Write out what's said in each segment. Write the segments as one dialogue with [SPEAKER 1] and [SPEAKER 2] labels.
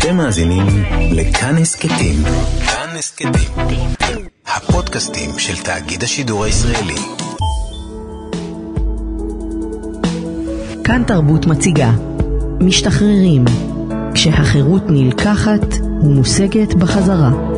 [SPEAKER 1] אתם מאזינים לכאן הסכתים. כאן הסכתים. הפודקאסטים של תאגיד השידור הישראלי.
[SPEAKER 2] כאן תרבות מציגה משתחררים כשהחירות נלקחת ומושגת בחזרה.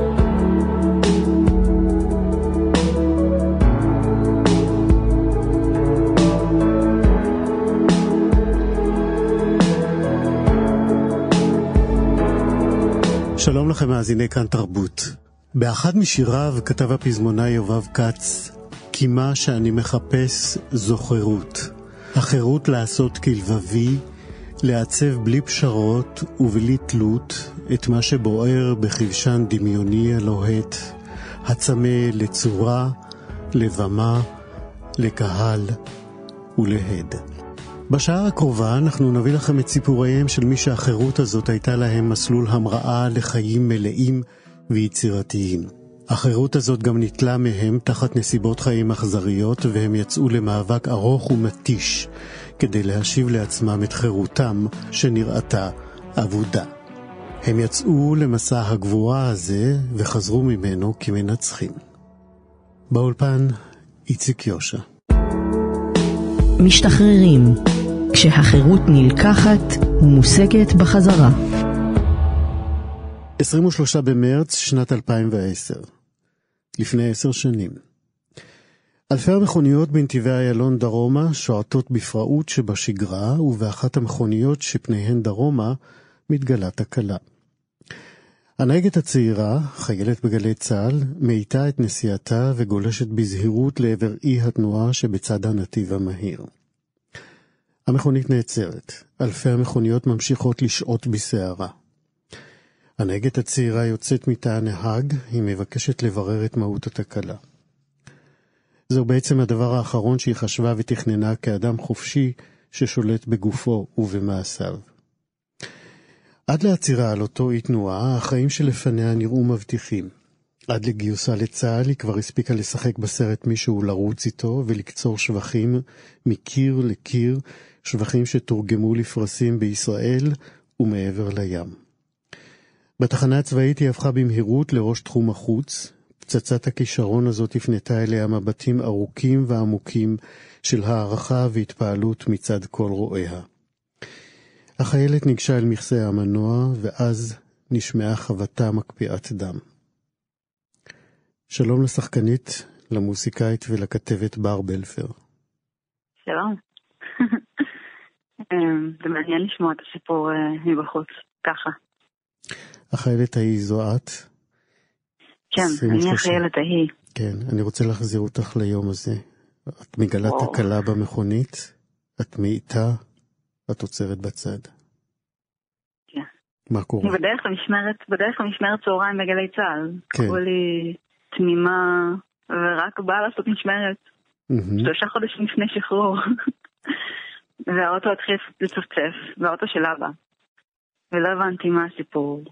[SPEAKER 3] שלום לכם מאזיני כאן תרבות. באחד משיריו כתב הפזמונאי יובב כץ, כי מה שאני מחפש זו חירות. החירות לעשות כלבבי, לעצב בלי פשרות ובלי תלות את מה שבוער בכבשן דמיוני הלוהט, הצמא לצורה, לבמה, לקהל ולהד. בשעה הקרובה אנחנו נביא לכם את סיפוריהם של מי שהחירות הזאת הייתה להם מסלול המראה לחיים מלאים ויצירתיים. החירות הזאת גם ניטלה מהם תחת נסיבות חיים אכזריות, והם יצאו למאבק ארוך ומתיש כדי להשיב לעצמם את חירותם שנראתה אבודה. הם יצאו למסע הגבורה הזה וחזרו ממנו כמנצחים. באולפן איציק יושע.
[SPEAKER 2] משתחררים כשהחירות נלקחת ומושגת בחזרה.
[SPEAKER 3] 23 במרץ שנת 2010, לפני עשר שנים. אלפי המכוניות בנתיבי איילון דרומה שועטות בפראות שבשגרה, ובאחת המכוניות שפניהן דרומה מתגלה תקלה. הנהגת הצעירה, חיילת בגלי צה"ל, מאיטה את נסיעתה וגולשת בזהירות לעבר אי התנועה שבצד הנתיב המהיר. המכונית נעצרת, אלפי המכוניות ממשיכות לשעוט בסערה. הנהגת הצעירה יוצאת מתא הנהג, היא מבקשת לברר את מהות התקלה. זהו בעצם הדבר האחרון שהיא חשבה ותכננה כאדם חופשי ששולט בגופו ובמעשיו. עד לעצירה על אותו אי תנועה, החיים שלפניה נראו מבטיחים. עד לגיוסה לצה"ל היא כבר הספיקה לשחק בסרט מישהו לרוץ איתו ולקצור שבחים מקיר לקיר, שבחים שתורגמו לפרסים בישראל ומעבר לים. בתחנה הצבאית היא הפכה במהירות לראש תחום החוץ. פצצת הכישרון הזאת הפנתה אליה מבטים ארוכים ועמוקים של הערכה והתפעלות מצד כל רואיה. החיילת ניגשה אל מכסה המנוע, ואז נשמעה חבטה מקפיאת דם. שלום לשחקנית, למוסיקאית ולכתבת בר בלפר.
[SPEAKER 4] שלום. אמ, זה מעניין לשמוע את הסיפור אה, מבחוץ, ככה.
[SPEAKER 3] החיילת ההיא זו את?
[SPEAKER 4] כן, אני החיילת ההיא.
[SPEAKER 3] כן, אני רוצה להחזיר אותך ליום הזה. את מגלה תקלה במכונית, את מאיטה, את עוצרת בצד.
[SPEAKER 4] כן.
[SPEAKER 3] מה קורה?
[SPEAKER 4] אני בדרך למשמרת, בדרך למשמרת צהריים בגלי צה"ל.
[SPEAKER 3] כן.
[SPEAKER 4] קראו לי תמימה, ורק באה לעשות משמרת. שלושה חודשים לפני שחרור. והאוטו התחיל לצפצף, והאוטו של אבא. ולא הבנתי מה הסיפור,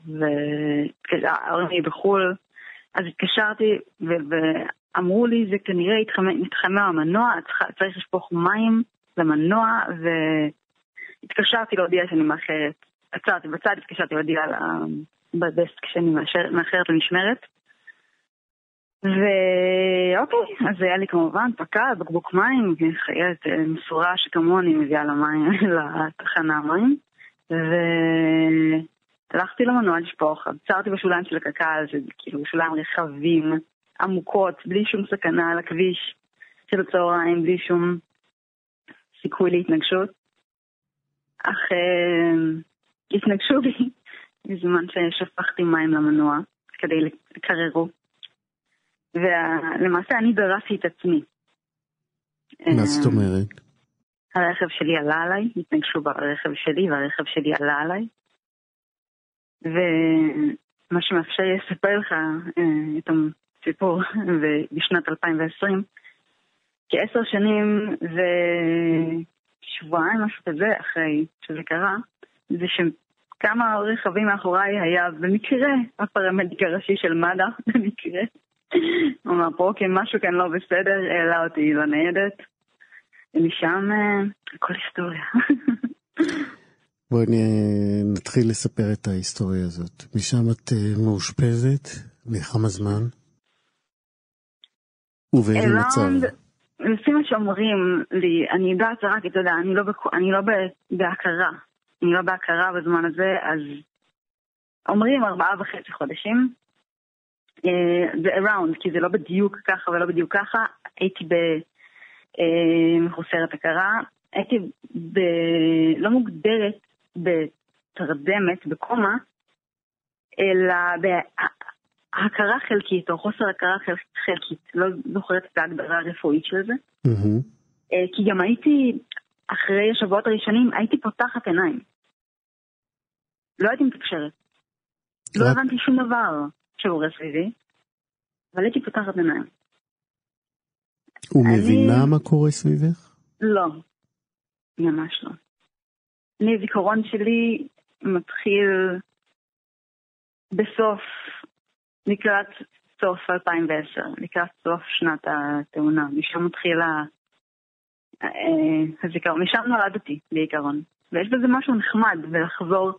[SPEAKER 4] וההורים בחו"ל, אז התקשרתי ואמרו לי זה כנראה התחמם המנוע, צריך לשפוך מים למנוע, והתקשרתי להודיע שאני מאחרת. עצרתי בצד, התקשרתי להודיע בדסק שאני מאחרת למשמרת. ואוקיי, אז היה לי כמובן פקד, בקבוק מים, חיילת אה, מסורה שכמוני מביאה למים, לתחנה מים. והלכתי למנוע לשפוך, עצרתי בשוליים של הקק"ל, זה כאילו שוליים רחבים, עמוקות, בלי שום סכנה על הכביש של הצהריים, בלי שום סיכוי להתנגשות. אך אה, התנגשו בי בזמן ששפכתי מים למנוע כדי לקררו. ולמעשה אני דרסתי את עצמי.
[SPEAKER 3] מה זאת
[SPEAKER 4] אה,
[SPEAKER 3] אומרת?
[SPEAKER 4] הרכב שלי עלה עליי, התנגשו ברכב שלי והרכב שלי עלה עליי. ומה שמאפשר לי לספר לך אה, את הסיפור בשנת 2020, כעשר שנים ושבועיים, משהו כזה, אחרי שזה קרה, זה שכמה רכבים מאחוריי היה במקרה הפרמדיק הראשי של מד"א, במקרה. הוא אמר פה, אוקיי, משהו כאן לא בסדר, העלה אותי לניידת. ומשם אה, הכל היסטוריה.
[SPEAKER 3] בואי נתחיל לספר את ההיסטוריה הזאת. משם את אה, מאושפזת, לכמה זמן? ובאיזה מצב?
[SPEAKER 4] לפי מה שאומרים לי, אני יודעת רק, אתה יודע, אני לא, בכ... אני לא בהכרה. אני לא בהכרה בזמן הזה, אז אומרים ארבעה וחצי חודשים. זה uh, around, כי זה לא בדיוק ככה ולא בדיוק ככה. הייתי במחוסרת uh, הכרה, הייתי ב... לא מוגדרת בתרדמת, בקומה, אלא בהכרה חלקית או חוסר הכרה חלקית. לא זוכרת את ההגדרה הרפואית של זה. Mm-hmm. כי גם הייתי, אחרי השבועות הראשונים, הייתי פותחת עיניים. לא הייתי מתקשרת. לא הבנתי שום דבר שקורה סביבי, אבל הייתי פותחת עיניים.
[SPEAKER 3] ומבינה מה קורה סביבך?
[SPEAKER 4] לא, ממש לא. אני, הזיכרון שלי מתחיל בסוף, לקראת סוף 2010, לקראת סוף שנת התאונה. משם מתחילה אה, הזיכרון, משם נולדתי בעיקרון. ויש בזה משהו נחמד בלחזור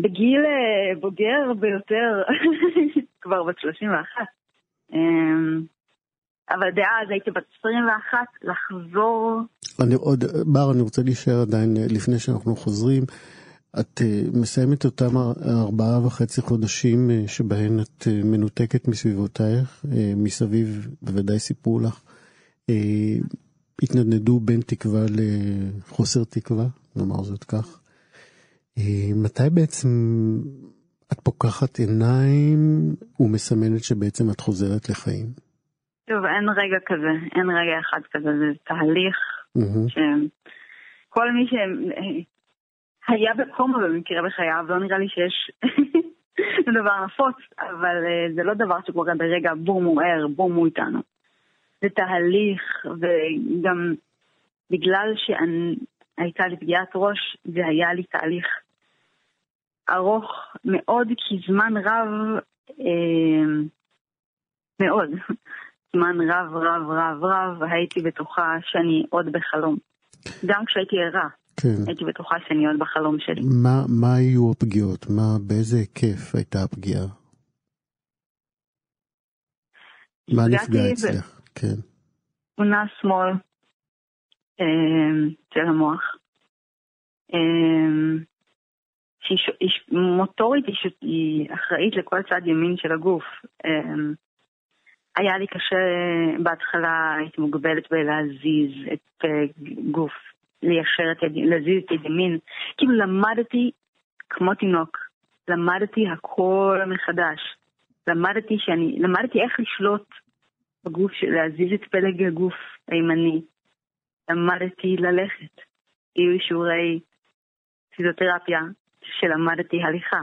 [SPEAKER 4] בגיל אה, בוגר ביותר, כבר בת 31. אמ, אבל דאז הייתי בת 21, לחזור...
[SPEAKER 3] אני עוד, בר, אני רוצה להישאר עדיין אה, לפני שאנחנו חוזרים. את uh, מסיימת אותם ארבעה וחצי חודשים שבהן את מנותקת מסביבותייך, מסביב בוודאי סיפרו לך, התנדנדו בין תקווה לחוסר תקווה, נאמר זאת כך. Uh, מתי בעצם את פוקחת עיניים ומסמנת שבעצם את חוזרת לחיים?
[SPEAKER 4] טוב, אין רגע כזה, אין רגע אחד כזה, זה תהליך mm-hmm. שכל מי שהיה בקומה במקרה בחייו, לא נראה לי שיש זה דבר נפוץ, אבל uh, זה לא דבר שקורה ברגע בום הוא ער, בום הוא איתנו. זה תהליך, וגם בגלל שהייתה לי פגיעת ראש, זה היה לי תהליך ארוך מאוד, כי זמן רב, אה, מאוד, זמן רב רב רב רב הייתי בטוחה שאני עוד בחלום. גם כשהייתי ערה, כן. הייתי בטוחה שאני עוד בחלום שלי.
[SPEAKER 3] מה, מה היו הפגיעות? מה, באיזה היקף הייתה הפגיעה? מה נפגע אצלך? כן.
[SPEAKER 4] תמונה שמאל אה, של המוח. שהיא מוטורית, היא אחראית לכל צד ימין של הגוף. אמ, היה לי קשה בהתחלה, הייתי מוגבלת בלהזיז את אה, גוף, ליישר את יד, להזיז את יד ימין. כאילו למדתי כמו תינוק, למדתי הכל מחדש. למדתי שאני, למדתי איך לשלוט בגוף, להזיז את פלג הגוף הימני. למדתי ללכת. היו שיעורי פיזיותרפיה שלמדתי הליכה.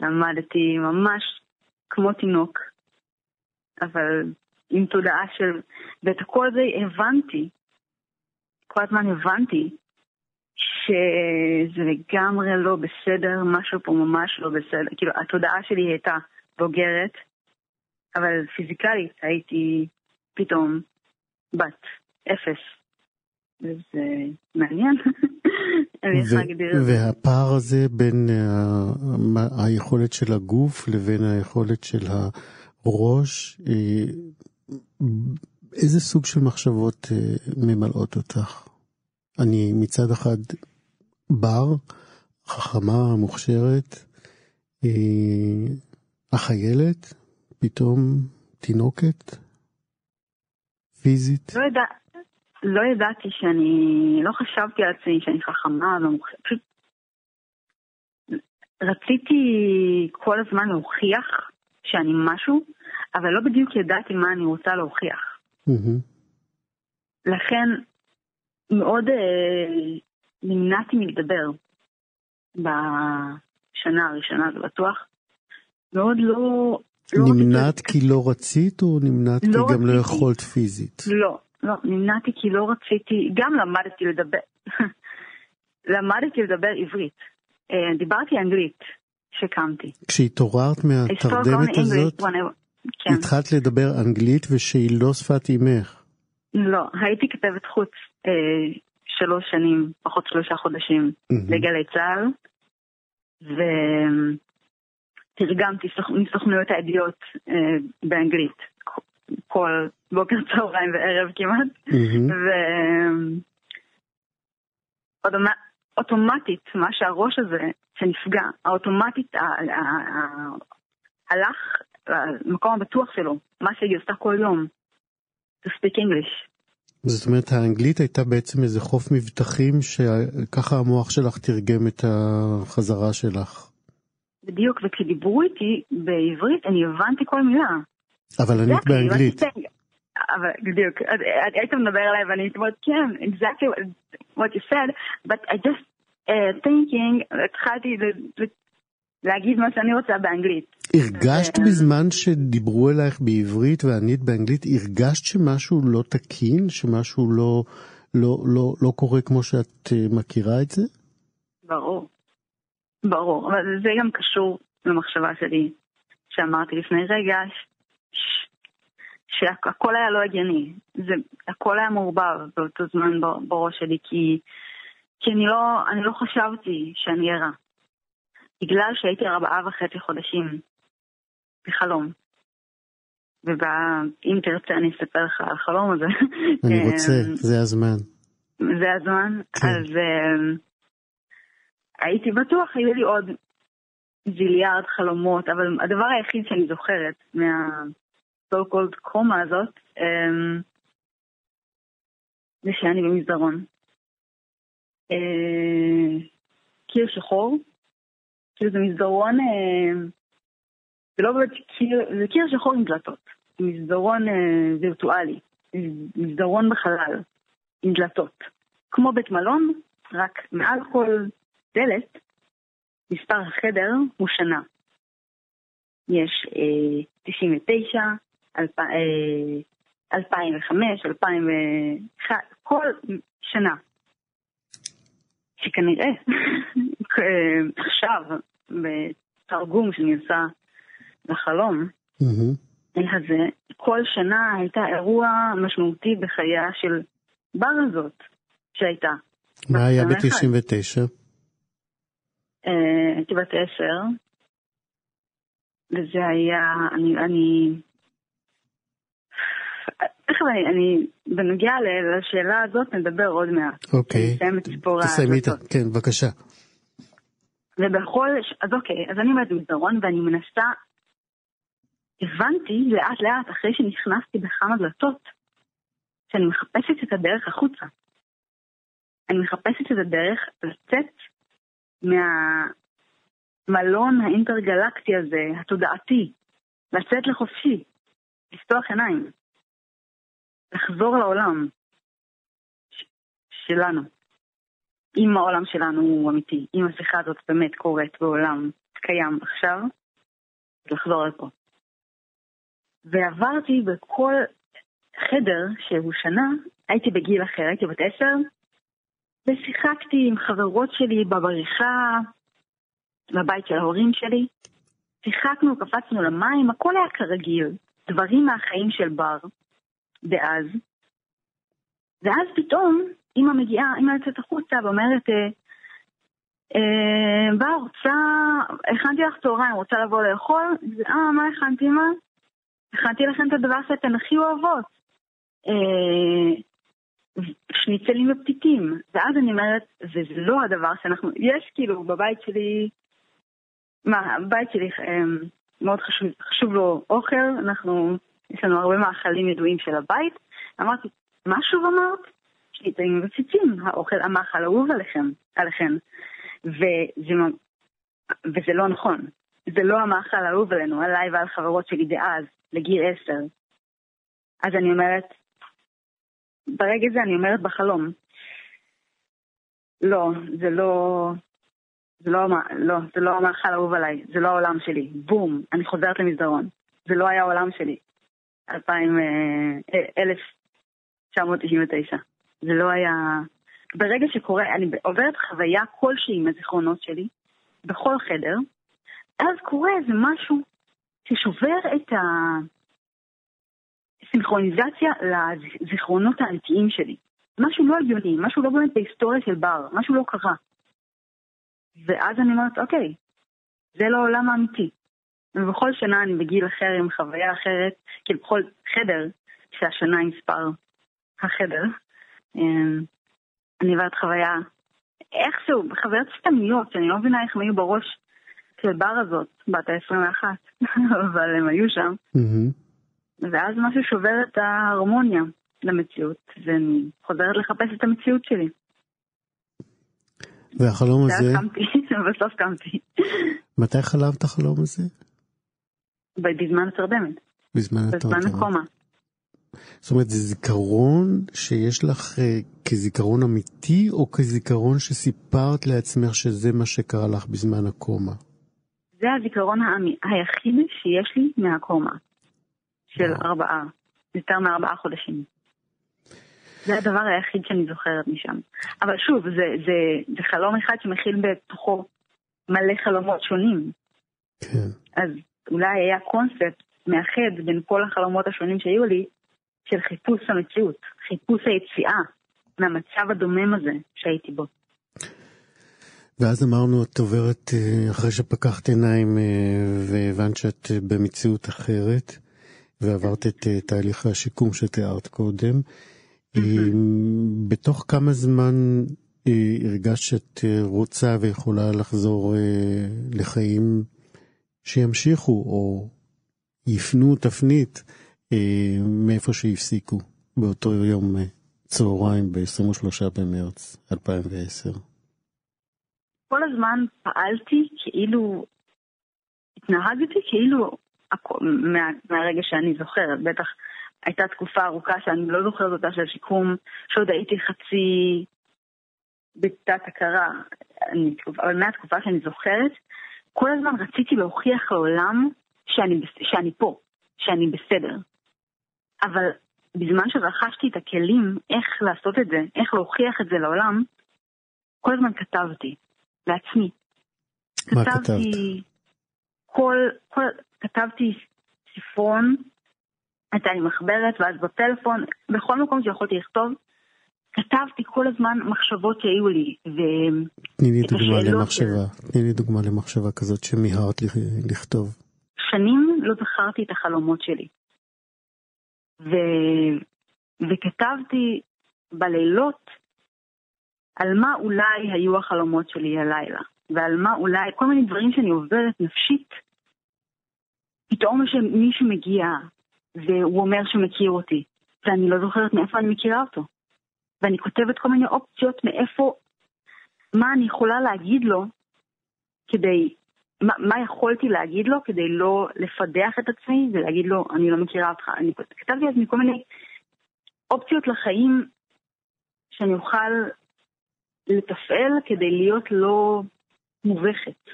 [SPEAKER 4] למדתי ממש כמו תינוק, אבל עם תודעה של... ואת כל זה הבנתי, כל הזמן הבנתי שזה לגמרי לא בסדר, משהו פה ממש לא בסדר. כאילו, התודעה שלי הייתה בוגרת, אבל פיזיקלית הייתי פתאום בת אפס. וזה מעניין.
[SPEAKER 3] והפער הזה בין uh, היכולת של הגוף לבין היכולת של הראש, uh, איזה סוג של מחשבות uh, ממלאות אותך? אני מצד אחד בר, חכמה, מוכשרת, החיילת, פתאום תינוקת, פיזית.
[SPEAKER 4] לא יודעת. לא ידעתי שאני, לא חשבתי על עצמי שאני חכמה ומוכשרת, פשוט רציתי כל הזמן להוכיח שאני משהו, אבל לא בדיוק ידעתי מה אני רוצה להוכיח. Mm-hmm. לכן מאוד אה, נמנעתי מלדבר בשנה הראשונה, זה בטוח. מאוד לא...
[SPEAKER 3] לא נמנעת כי לא רצית או נמנעת לא כי רציתי. גם לא יכולת פיזית?
[SPEAKER 4] לא, לא, נמנעתי כי לא רציתי, גם למדתי לדבר, למדתי לדבר עברית. אה, דיברתי אנגלית כשקמתי.
[SPEAKER 3] כשהתעוררת מהתרדמת הזאת, כן. התחלת לדבר אנגלית ושהיא לא שפת אימך.
[SPEAKER 4] לא, הייתי כתבת חוץ אה, שלוש שנים, פחות שלושה חודשים, mm-hmm. לגלי צה"ל, ותרגמתי מסוכנויות הידיעות אה, באנגלית, כל בוקר, צהריים וערב כמעט, mm-hmm. ואוטומטית, מה שהראש הזה שנפגע, האוטומטית הלך למקום הבטוח שלו, מה שהיא עושה כל יום, to speak English.
[SPEAKER 3] זאת אומרת, האנגלית הייתה בעצם איזה חוף מבטחים שככה המוח שלך תרגם את החזרה שלך.
[SPEAKER 4] בדיוק, וכשדיברו איתי בעברית אני הבנתי כל מילה.
[SPEAKER 3] אבל ענית באנגלית.
[SPEAKER 4] אבל בדיוק, היית מדבר אליי ואני הייתי אומרת, כן, exactly what you said, but I just uh, thinking, התחלתי להגיד מה שאני רוצה באנגלית.
[SPEAKER 3] הרגשת בזמן שדיברו אלייך בעברית וענית באנגלית, הרגשת שמשהו לא תקין, שמשהו לא, לא, לא, לא קורה כמו שאת אה, מכירה את זה?
[SPEAKER 4] ברור, ברור, אבל זה גם קשור למחשבה שלי, שאמרתי לפני רגע. שהכל היה לא הגיוני, זה, הכל היה מעורבב באותו זמן בראש שלי, כי, כי אני, לא, אני לא חשבתי שאני ערה. בגלל שהייתי ארבעה וחצי חודשים בחלום. ואם תרצה אני אספר לך על החלום הזה.
[SPEAKER 3] אני רוצה, זה הזמן.
[SPEAKER 4] זה הזמן? כן. אז uh, הייתי בטוח, היו לי עוד זיליארד חלומות, אבל הדבר היחיד שאני זוכרת מה so called קומה הזאת, um, זה שאני במסדרון. Uh, קיר שחור, כאילו זה מסדרון, אה, זה לא באמת קיר, זה קיר שחור עם דלתות. מסדרון אה, וירטואלי, מסדרון בחלל, עם דלתות. כמו בית מלון, רק מעל כל דלת, מספר החדר הוא שנה. יש אה, 99, אלפ, אה, 2005, 2001, כל שנה. שכנראה עכשיו, בתרגום עושה לחלום, הזה, כל שנה הייתה אירוע משמעותי בחייה של בר הזאת שהייתה.
[SPEAKER 3] מה היה ב-99?
[SPEAKER 4] אה, הייתי בת עשר, וזה היה, אני, אני תכף אני, אני, בנוגע לשאלה הזאת נדבר עוד מעט.
[SPEAKER 3] אוקיי. נסיים את סיפור תסיימי איתה, כן, בבקשה.
[SPEAKER 4] ובכל, אז אוקיי, אז אני עומדת במסדרון ואני מנסה, הבנתי לאט לאט אחרי שנכנסתי בכמה דלתות, שאני מחפשת את הדרך החוצה. אני מחפשת את הדרך לצאת מהמלון האינטרגלקטי הזה, התודעתי, לצאת לחופשי, לפתוח עיניים. לחזור לעולם שלנו. אם העולם שלנו הוא אמיתי, אם השיחה הזאת באמת קורית בעולם קיים עכשיו, לחזור לפה. ועברתי בכל חדר שהוא שנה, הייתי בגיל אחר, הייתי בת עשר, ושיחקתי עם חברות שלי בבריכה, בבית של ההורים שלי. שיחקנו, קפצנו למים, הכל היה כרגיל, דברים מהחיים של בר. דאז, ואז פתאום אמא מגיעה, אמא יוצאת החוצה ואומרת, אה, אה, באה, רוצה, הכנתי לך צהריים, רוצה לבוא לאכול? אה, מה הכנתי אמא? הכנתי לכם את הדבר שאתן הכי אוהבות. אה, שניצלים ופתיתים. ואז אני אומרת, וזה לא הדבר שאנחנו, יש כאילו בבית שלי, מה, הבית שלי אה, מאוד חשוב, חשוב לו אוכל, אנחנו יש לנו הרבה מאכלים ידועים של הבית. אמרתי, מה שוב אמרת? שניתנים מציצים, האוכל, המאכל אהוב עליכם, עליכם. וזה, וזה לא נכון. זה לא המאכל האהוב עלינו, עליי ועל חברות שלי דאז, לגיל עשר. אז אני אומרת, ברגע זה אני אומרת בחלום, לא, זה לא, זה לא, לא, זה לא המאכל האהוב עליי, זה לא העולם שלי. בום, אני חוזרת למסדרון. זה לא היה העולם שלי. 1999. אה, זה לא היה... ברגע שקורה, אני עוברת חוויה כלשהי מהזיכרונות שלי, בכל חדר, אז קורה איזה משהו ששובר את הסינכרוניזציה לזיכרונות האמיתיים שלי. משהו לא הגיוני, משהו לא באמת בהיסטוריה של בר, משהו לא קרה. ואז אני אומרת, אוקיי, זה לא העולם האמיתי. ובכל שנה אני בגיל אחר עם חוויה אחרת, כאילו בכל חדר, שהשנה עם מספר החדר, אמ, אני עוברת חוויה, איכשהו, חוויות סתמיות, שאני לא מבינה איך הם היו בראש של בר הזאת, בת ה-21, אבל הם היו שם. ואז משהו שובר את ההרמוניה למציאות, ואני חוזרת לחפש את המציאות שלי.
[SPEAKER 3] והחלום הזה...
[SPEAKER 4] בסוף קמתי.
[SPEAKER 3] מתי חלמת החלום הזה?
[SPEAKER 4] בזמן התרדמת.
[SPEAKER 3] בזמן התרדמת.
[SPEAKER 4] בזמן הקומה.
[SPEAKER 3] זאת אומרת, זה זיכרון שיש לך אה, כזיכרון אמיתי, או כזיכרון שסיפרת לעצמך שזה מה שקרה לך בזמן הקומה?
[SPEAKER 4] זה הזיכרון היחיד שיש לי מהקומה, של ארבעה, יותר מארבעה חודשים. זה הדבר היחיד שאני זוכרת משם. אבל שוב, זה, זה, זה חלום אחד שמכיל בתוכו מלא חלומות שונים.
[SPEAKER 3] כן.
[SPEAKER 4] אז אולי היה קונספט מאחד בין כל החלומות השונים שהיו לי, של חיפוש המציאות, חיפוש היציאה מהמצב הדומם הזה שהייתי בו.
[SPEAKER 3] ואז אמרנו, את עוברת, אה, אחרי שפקחת עיניים אה, והבנת שאת אה, במציאות אחרת, ועברת את תהליך השיקום שתיארת קודם, בתוך כמה זמן הרגשת שאת רוצה ויכולה לחזור לחיים שימשיכו, או יפנו תפנית מאיפה שהפסיקו באותו יום צהריים ב-23 במרץ 2010?
[SPEAKER 4] כל הזמן פעלתי כאילו, התנהגתי כאילו מה, מהרגע שאני זוכרת, בטח הייתה תקופה ארוכה שאני לא זוכרת אותה של שיקום, שעוד הייתי חצי בתת הכרה, אבל מהתקופה שאני זוכרת, כל הזמן רציתי להוכיח לעולם שאני, שאני פה, שאני בסדר. אבל בזמן שרכשתי את הכלים איך לעשות את זה, איך להוכיח את זה לעולם, כל הזמן כתבתי. לעצמי.
[SPEAKER 3] מה כתבת?
[SPEAKER 4] כל, כל, כתבתי ספרון, הייתה לי מחברת, ואז בטלפון, בכל מקום שיכולתי לכתוב, כתבתי כל הזמן מחשבות שהיו לי. ו...
[SPEAKER 3] תני לי דוגמה למחשבה. תני לי דוגמה למחשבה כזאת שמיהרת לכתוב.
[SPEAKER 4] שנים לא זכרתי את החלומות שלי. ו... וכתבתי בלילות על מה אולי היו החלומות שלי הלילה, ועל מה אולי, כל מיני דברים שאני עוברת נפשית. פתאום שמישהו מגיע והוא אומר שהוא מכיר אותי, ואני לא זוכרת מאיפה אני מכירה אותו. ואני כותבת כל מיני אופציות מאיפה, מה אני יכולה להגיד לו כדי, מה, מה יכולתי להגיד לו כדי לא לפדח את עצמי ולהגיד לו, אני לא מכירה אותך. אני כתבתי לעצמי כל מיני אופציות לחיים שאני אוכל לתפעל כדי להיות לא מובכת,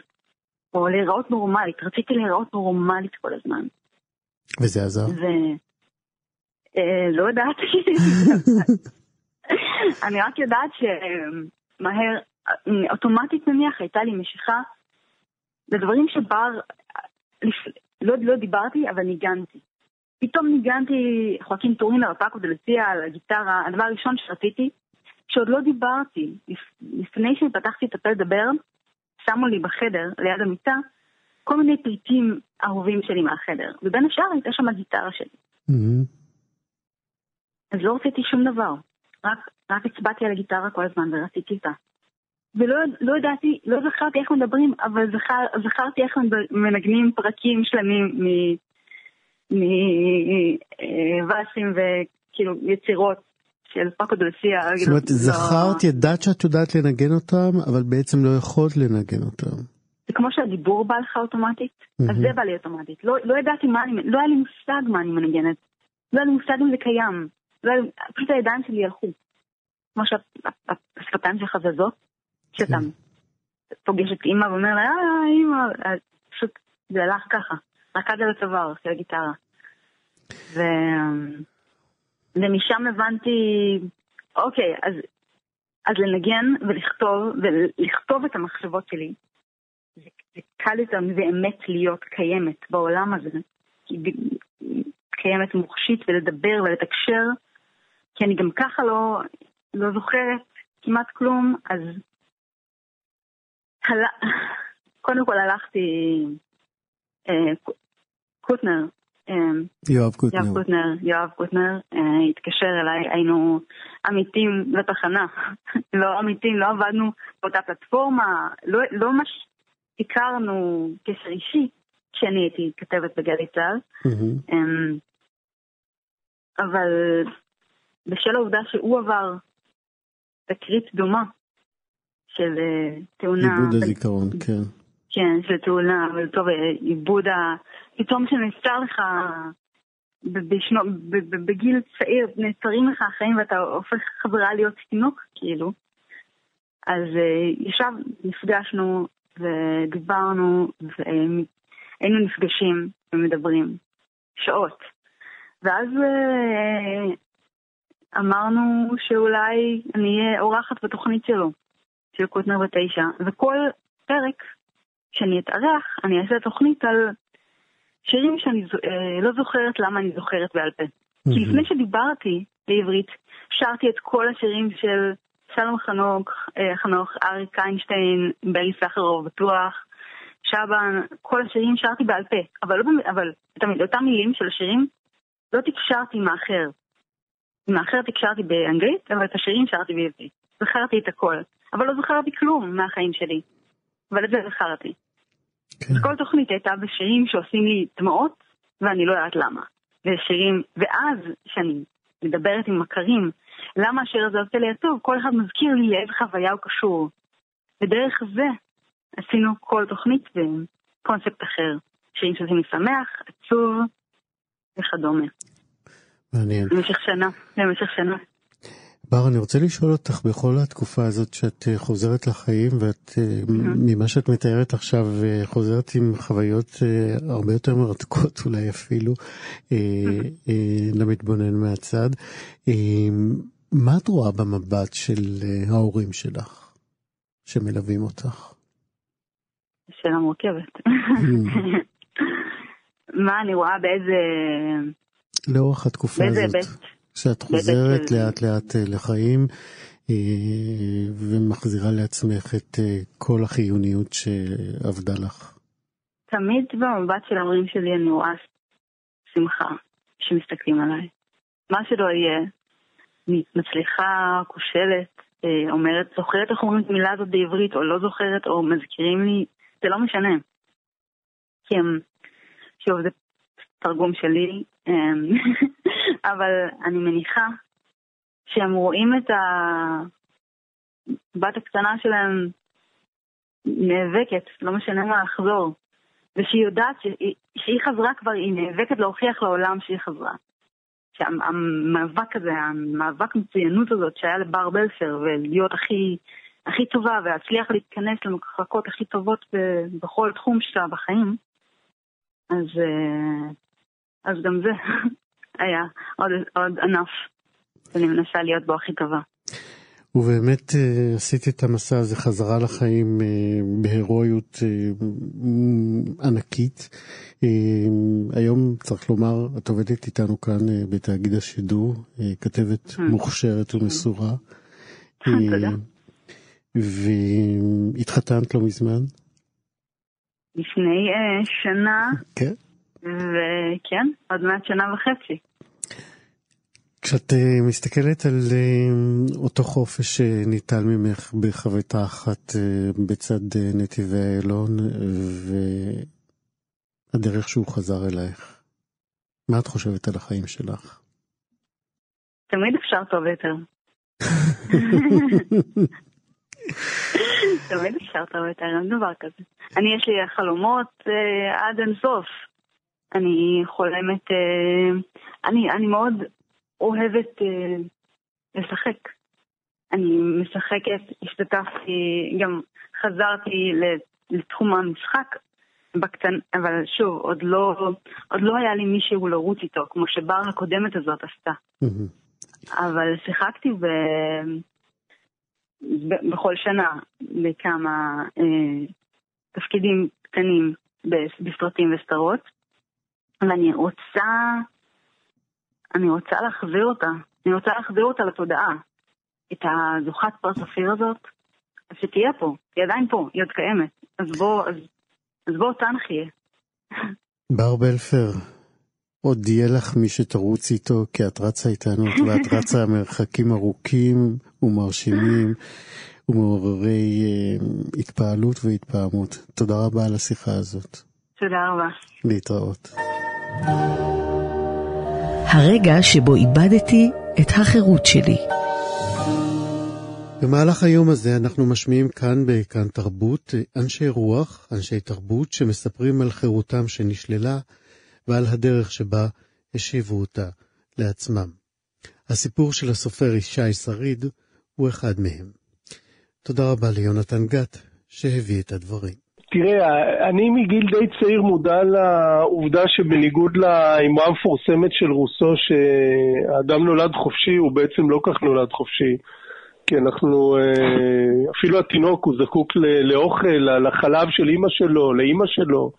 [SPEAKER 4] או להיראות נורמלית. רציתי להיראות נורמלית כל הזמן.
[SPEAKER 3] וזה עזר?
[SPEAKER 4] ו... אה, לא יודעת. אני רק יודעת שמהר, אוטומטית נניח, הייתה לי משיכה לדברים שבר, לא, לא דיברתי, אבל ניגנתי. פתאום ניגנתי חוקים טורין לרפקו דלסיה על הגיטרה, הדבר הראשון שרציתי כשעוד לא דיברתי, לפני שפתחתי את הפה לדבר, שמו לי בחדר, ליד המיטה, כל מיני פריטים אהובים שלי מהחדר, ובין השאר הייתה שם הגיטרה שלי. Mm-hmm. אז לא רציתי שום דבר, רק, רק הצבעתי על הגיטרה כל הזמן ורציתי אותה. ולא לא ידעתי, לא זכרתי איך מדברים, אבל זכר, זכרתי איך מנגנים פרקים שלמים מוואסים וכאילו יצירות של פאקו דולסיה.
[SPEAKER 3] זאת אומרת, זכרת, ידעת שאת יודעת לנגן אותם, אבל בעצם לא יכולת לנגן אותם.
[SPEAKER 4] זה כמו שהדיבור בא לך אוטומטית, אז זה בא לי אוטומטית. לא, לא ידעתי מה אני, לא היה לי מושג מה אני מנגנת. לא היה לי מושג אם זה קיים. לא פשוט הידיים שלי הלכו. כמו שהשפתיים שלך זזות, שאתה כן. פוגש את אימא ואומר לה, אה, אימא, פשוט זה הלך ככה. רקד על הצוואר של הגיטרה. ו... ומשם הבנתי, אוקיי, אז, אז לנגן ולכתוב, ולכתוב את המחשבות שלי, זה, זה קל יותר באמת להיות קיימת בעולם הזה. קיימת מוחשית ולדבר ולתקשר, כי אני גם ככה לא, לא זוכרת כמעט כלום, אז הל... קודם כל הלכתי, אה, קוטנר, אה,
[SPEAKER 3] יואב קוטנר,
[SPEAKER 4] יואב קוטנר, יואב קוטנר אה, התקשר אליי, היינו עמיתים לתחנה, לא עמיתים, לא עבדנו באותה פלטפורמה, לא, לא ממש הכרנו קשר אישי כשאני הייתי כתבת בגלי צה"ל,
[SPEAKER 3] mm-hmm.
[SPEAKER 4] אבל בשל העובדה שהוא עבר תקרית דומה של אה, תאונה...
[SPEAKER 3] עיבוד הזיכרון, כן.
[SPEAKER 4] כן, של תאונה, וטוב, עיבוד ה... פתאום שנפטר לך בשנו, בגיל צעיר, נעצרים לך החיים ואתה הופך חזרה להיות תינוק, כאילו. אז uh, ישב, נפגשנו ודיברנו, והיינו נפגשים ומדברים שעות. ואז אמרנו שאולי אני אהיה אורחת בתוכנית שלו, של קוטנר בתשע, וכל פרק שאני אתארח, אני אעשה תוכנית על שירים שאני אה, לא זוכרת למה אני זוכרת בעל פה. Mm-hmm. כי לפני שדיברתי בעברית, שרתי את כל השירים של שלום חנוך, אה, חנוך, אריק איינשטיין, ברי סחרוב בטוח, שבן, כל השירים שרתי בעל פה. אבל, לא, אבל את אותם מילים של השירים לא תקשרתי עם האחר. עם האחר תקשרתי באנגלית, אבל את השירים שרתי בעברית. זכרתי את הכל. אבל לא זכרתי כלום מהחיים שלי. אבל את זה זכרתי. כן. כל תוכנית הייתה בשירים שעושים לי דמעות, ואני לא יודעת למה. ושירים, ואז, כשאני מדברת עם מכרים, למה השיר הזה עושה לי עצוב, כל אחד מזכיר לי לאיזה חוויה הוא קשור. ודרך זה עשינו כל תוכנית בקונספט אחר. שירים שעושים לי שמח, עצוב וכדומה.
[SPEAKER 3] מעניין.
[SPEAKER 4] במשך שנה, במשך שנה.
[SPEAKER 3] בר, אני רוצה לשאול אותך, בכל התקופה הזאת שאת אה, חוזרת לחיים, ואת, mm-hmm. ממה שאת מתארת עכשיו, אה, חוזרת עם חוויות הרבה יותר מרתקות אולי אפילו, mm-hmm. למתבונן מהצד. מה את רואה במבט של ההורים שלך, שמלווים אותך?
[SPEAKER 4] שאלה מורכבת. Mm-hmm. מה אני רואה באיזה...
[SPEAKER 3] לאורך התקופה הזאת. היבט? שאת חוזרת לאט לאט אה, לחיים אה, ומחזירה לעצמך את אה, כל החיוניות שעבדה לך.
[SPEAKER 4] תמיד במבט של ההורים שלי אני רואה שמחה שמסתכלים עליי. מה שלא יהיה, מצליחה, כושלת, אומרת, זוכרת איך אומרים את המילה הזאת בעברית, או לא זוכרת, או מזכירים לי, זה לא משנה. כי הם, שוב, זה תרגום שלי, אמ, אבל אני מניחה שהם רואים את הבת הקטנה שלהם נאבקת, לא משנה מה לחזור, ושהיא יודעת שהיא, שהיא חזרה כבר, היא נאבקת להוכיח לעולם שהיא חזרה. שהמאבק הזה, המאבק מצוינות הזאת שהיה לבר בלפר, ולהיות הכי, הכי טובה ולהצליח להתכנס למחלקות הכי טובות בכל תחום שלה בחיים, אז, אה, אז גם זה היה עוד, עוד ענף שאני מנסה להיות בו הכי טובה.
[SPEAKER 3] ובאמת אה, עשית את המסע הזה חזרה לחיים אה, בהירואיות אה, ענקית. היום צריך לומר, את עובדת איתנו כאן בתאגיד השידור, כתבת מוכשרת ומסורה.
[SPEAKER 4] תודה.
[SPEAKER 3] והתחתנת לא מזמן?
[SPEAKER 4] לפני שנה.
[SPEAKER 3] כן.
[SPEAKER 4] וכן, עוד מעט שנה וחצי.
[SPEAKER 3] כשאת uh, מסתכלת על uh, אותו חופש שניטל ממך בחביתה אחת בצד נתיבי איילון והדרך שהוא חזר אלייך, מה את חושבת על החיים שלך?
[SPEAKER 4] תמיד אפשר טוב יותר. תמיד אפשר טוב יותר, אין דבר כזה. אני, יש לי חלומות עד אינסוף. אני חולמת, uh, אני, אני מאוד אוהבת אה, לשחק. אני משחקת, השתתפתי, גם חזרתי לתחום המשחק בקטן, אבל שוב, עוד לא, עוד לא היה לי מישהו לרוץ איתו, כמו שבר הקודמת הזאת עשתה. אבל שיחקתי ב... ב... בכל שנה בכמה אה, תפקידים קטנים בסרטים וסדרות, ואני רוצה אני רוצה להחזיר אותה. אני רוצה להחזיר אותה לתודעה. את הזוכת פרס אופיר הזאת, אז שתהיה פה, היא עדיין פה, היא עוד קיימת. אז בוא, אז, אז בוא אותה נחיה.
[SPEAKER 3] בר בלפר, עוד יהיה לך מי שתרוץ איתו, כי את רצה איתנו, ואת רצה מרחקים ארוכים ומרשימים ומעוררי uh, התפעלות והתפעמות. תודה רבה על השיחה הזאת.
[SPEAKER 4] תודה רבה.
[SPEAKER 3] להתראות.
[SPEAKER 2] הרגע שבו איבדתי את החירות שלי.
[SPEAKER 3] במהלך היום הזה אנחנו משמיעים כאן בכאן תרבות אנשי רוח, אנשי תרבות, שמספרים על חירותם שנשללה ועל הדרך שבה השיבו אותה לעצמם. הסיפור של הסופר ישי שריד הוא אחד מהם. תודה רבה ליונתן גת שהביא את הדברים.
[SPEAKER 5] תראה, אני מגיל די צעיר מודע לעובדה שבניגוד לאמרה המפורסמת של רוסו, שהאדם נולד חופשי, הוא בעצם לא כך נולד חופשי. כי אנחנו, אה, אפילו התינוק הוא זקוק לאוכל, לחלב של אימא שלו, לאימא שלו,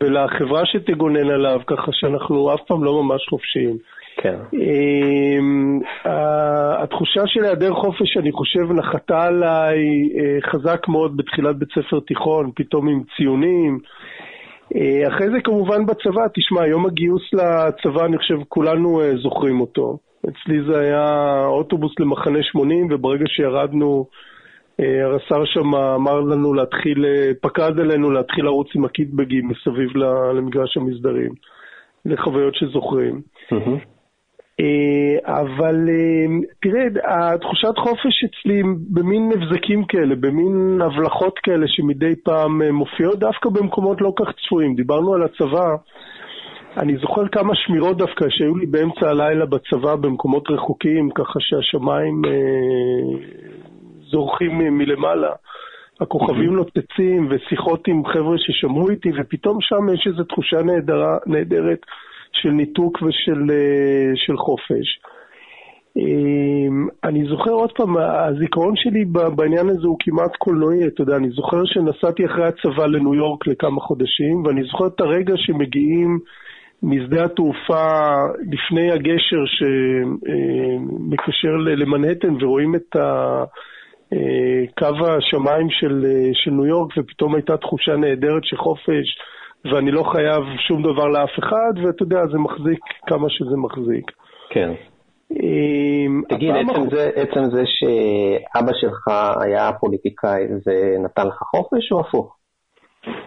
[SPEAKER 5] ולחברה שתגונן עליו, ככה שאנחנו אף פעם לא ממש חופשיים.
[SPEAKER 6] כן.
[SPEAKER 5] אמ, התחושה של היעדר חופש, אני חושב, נחתה עליי אה, חזק מאוד בתחילת בית ספר תיכון, פתאום עם ציונים. אה, אחרי זה כמובן בצבא, תשמע, יום הגיוס לצבא, אני חושב, כולנו זוכרים אותו. אצלי זה היה אוטובוס למחנה 80, וברגע שירדנו, אה, הרס"ר שם אמר לנו להתחיל, אה, פקד עלינו להתחיל לרוץ עם הקיטבגים מסביב למגרש המסדרים, לחוויות שזוכרים. אה, אבל תראה, התחושת חופש אצלי במין מבזקים כאלה, במין הבלחות כאלה שמדי פעם מופיעות דווקא במקומות לא כך צפויים. דיברנו על הצבא. אני זוכר כמה שמירות דווקא שהיו לי באמצע הלילה בצבא במקומות רחוקים, ככה שהשמיים אה, זורחים מלמעלה. הכוכבים נוצצים ושיחות עם חבר'ה ששמעו איתי, ופתאום שם יש איזו תחושה נהדרה, נהדרת של ניתוק ושל אה, של חופש. אה, אני זוכר עוד פעם, הזיכרון שלי בעניין הזה הוא כמעט קולנועי, אתה יודע, אני זוכר שנסעתי אחרי הצבא לניו יורק לכמה חודשים, ואני זוכר את הרגע שמגיעים משדה התעופה לפני הגשר שמקשר למנהטן ורואים את קו השמיים של, של ניו יורק ופתאום הייתה תחושה נהדרת של חופש ואני לא חייב שום דבר לאף אחד ואתה יודע, זה מחזיק כמה שזה מחזיק.
[SPEAKER 6] כן. תגיד, עצם זה, עצם זה שאבא שלך היה פוליטיקאי זה נתן לך חופש או הפוך?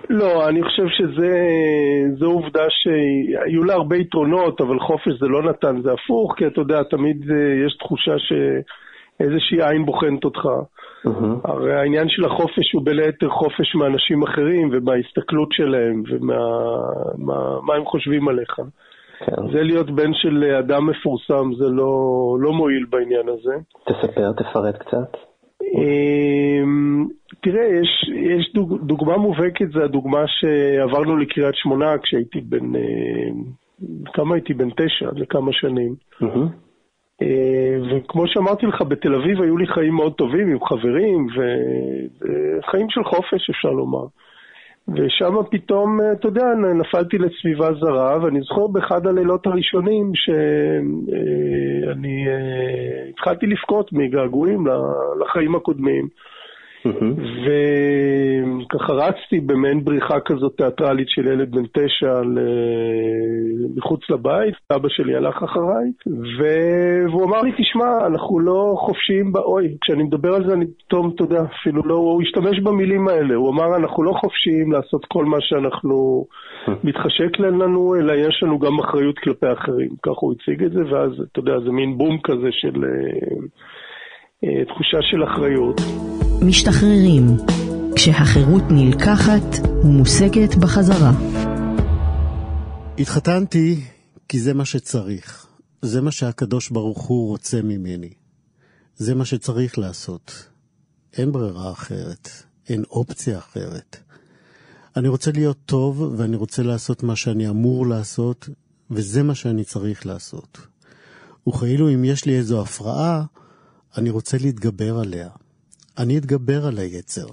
[SPEAKER 5] לא, אני חושב שזו עובדה שהיו לה הרבה יתרונות, אבל חופש זה לא נתן, זה הפוך, כי אתה יודע, תמיד אה, יש תחושה שאיזושהי עין בוחנת אותך. Mm-hmm. הרי העניין של החופש הוא בין היתר חופש מאנשים אחרים ומההסתכלות שלהם ומה מה, מה הם חושבים עליך. כן. זה להיות בן של אדם מפורסם, זה לא, לא מועיל בעניין הזה.
[SPEAKER 6] תספר, תפרט קצת.
[SPEAKER 5] אמ, תראה, יש, יש דוג, דוגמה מובהקת, זה הדוגמה שעברנו לקריית שמונה כשהייתי בן, אה, כמה הייתי? בן תשע, לכמה שנים. Mm-hmm. וכמו שאמרתי לך, בתל אביב היו לי חיים מאוד טובים עם חברים, וחיים של חופש אפשר לומר. ושם פתאום, אתה יודע, נפלתי לסביבה זרה, ואני זוכר באחד הלילות הראשונים שאני אה, התחלתי לבכות מגעגועים לחיים הקודמים. וככה רצתי במעין בריחה כזאת תיאטרלית של ילד בן תשע מחוץ לבית, אבא שלי הלך אחריי, והוא אמר לי, תשמע, אנחנו לא חופשיים, אוי, כשאני מדבר על זה אני פתאום, אתה יודע, אפילו לא, הוא השתמש במילים האלה, הוא אמר, אנחנו לא חופשיים לעשות כל מה שאנחנו מתחשק לנו, אלא יש לנו גם אחריות כלפי אחרים. ככה הוא הציג את זה, ואז, אתה יודע, זה מין בום כזה של אה, אה, תחושה של אחריות.
[SPEAKER 2] משתחררים, כשהחירות נלקחת ומושגת בחזרה.
[SPEAKER 3] התחתנתי כי זה מה שצריך. זה מה שהקדוש ברוך הוא רוצה ממני. זה מה שצריך לעשות. אין ברירה אחרת. אין אופציה אחרת. אני רוצה להיות טוב ואני רוצה לעשות מה שאני אמור לעשות, וזה מה שאני צריך לעשות. וכאילו אם יש לי איזו הפרעה, אני רוצה להתגבר עליה. אני אתגבר על היצר.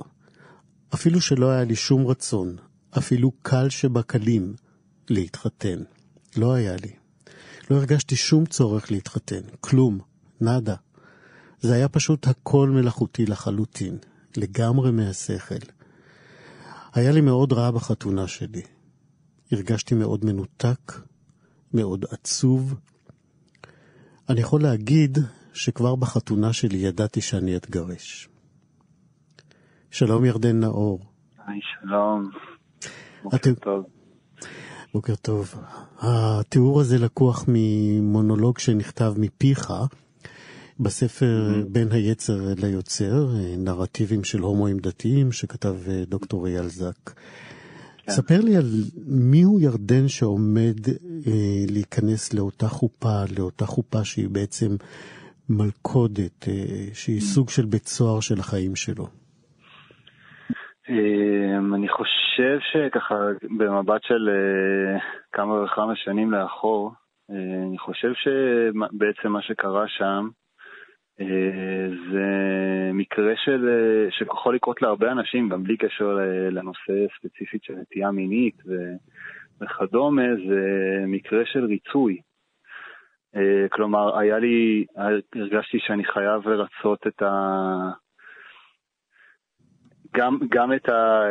[SPEAKER 3] אפילו שלא היה לי שום רצון, אפילו קל שבקלים, להתחתן. לא היה לי. לא הרגשתי שום צורך להתחתן, כלום, נאדה. זה היה פשוט הכל מלאכותי לחלוטין, לגמרי מהשכל. היה לי מאוד רע בחתונה שלי. הרגשתי מאוד מנותק, מאוד עצוב. אני יכול להגיד שכבר בחתונה שלי ידעתי שאני אתגרש. שלום ירדן נאור.
[SPEAKER 7] היי, שלום. בוקר. טוב.
[SPEAKER 3] בוקר טוב. התיאור הזה לקוח ממונולוג שנכתב מפיך בספר mm-hmm. בין היצר ליוצר, נרטיבים של הומואים דתיים, שכתב אה, דוקטור אייל זק. כן. ספר לי על מיהו ירדן שעומד אה, להיכנס לאותה חופה, לאותה חופה שהיא בעצם מלכודת, אה, שהיא mm-hmm. סוג של בית סוהר של החיים שלו.
[SPEAKER 7] אמ, אני חושב שככה במבט של אה, כמה וכמה שנים לאחור, אה, אני חושב שבעצם מה שקרה שם אה, זה מקרה של, שיכול לקרות להרבה אנשים, גם בלי קשר לנושא ספציפית של נטייה מינית וכדומה, זה מקרה של ריצוי. כלומר, היה לי, הרגשתי שאני חייב לרצות את ה... גם, גם את, ה,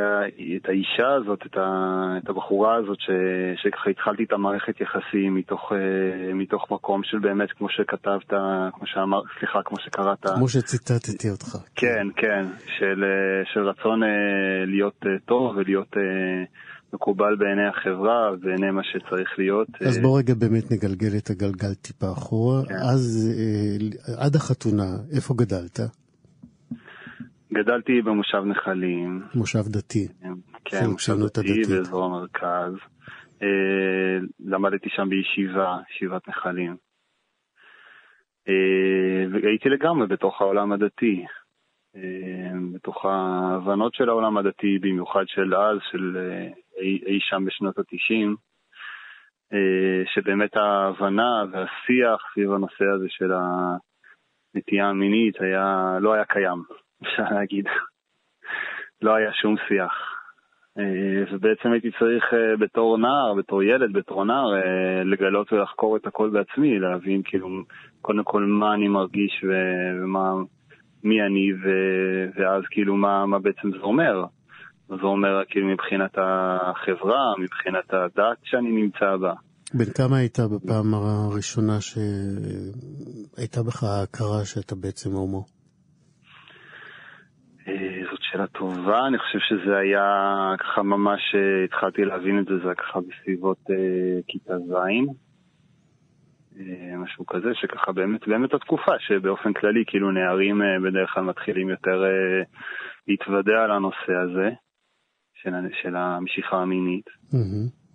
[SPEAKER 7] את האישה הזאת, את, ה, את הבחורה הזאת, ש, שככה התחלתי את המערכת יחסים מתוך, אה, מתוך מקום של באמת, כמו שכתבת, כמו שאמר, סליחה, כמו שקראת.
[SPEAKER 3] כמו שציטטתי אותך.
[SPEAKER 7] כן, כן, של, אה, של רצון אה, להיות טוב ולהיות מקובל בעיני החברה, בעיני מה שצריך להיות.
[SPEAKER 3] אז בוא רגע באמת נגלגל את הגלגל טיפה אחורה. כן. אז עד החתונה, איפה גדלת?
[SPEAKER 7] גדלתי במושב נחלים.
[SPEAKER 3] מושב דתי.
[SPEAKER 7] כן, מושב דתי באזור המרכז. אה, למדתי שם בישיבה, ישיבת נחלים. אה, והייתי לגמרי בתוך העולם הדתי. אה, בתוך ההבנות של העולם הדתי, במיוחד של אז, של אי, אי שם בשנות התשעים, שבאמת ההבנה והשיח סביב הנושא הזה של הנטייה המינית היה, לא היה קיים. אפשר להגיד. לא היה שום שיח. אה, ובעצם הייתי צריך אה, בתור נער, בתור ילד, בתור נער, אה, לגלות ולחקור את הכל בעצמי, להבין כאילו קודם כל מה אני מרגיש ומה, מי אני, ו, ואז כאילו מה, מה בעצם זה אומר. זה אומר כאילו מבחינת החברה, מבחינת הדת שאני נמצא בה.
[SPEAKER 3] בן כמה היית בפעם הראשונה שהייתה בך ההכרה שאתה בעצם הומו?
[SPEAKER 7] אה, זאת שאלה טובה, אני חושב שזה היה ככה ממש, אה, התחלתי להבין את זה, זה היה ככה בסביבות אה, כיתה ז', אה, משהו כזה, שככה באמת, באמת התקופה שבאופן כללי, כאילו נערים אה, בדרך כלל מתחילים יותר אה, להתוודע על הנושא הזה, של, של המשיכה המינית. Mm-hmm.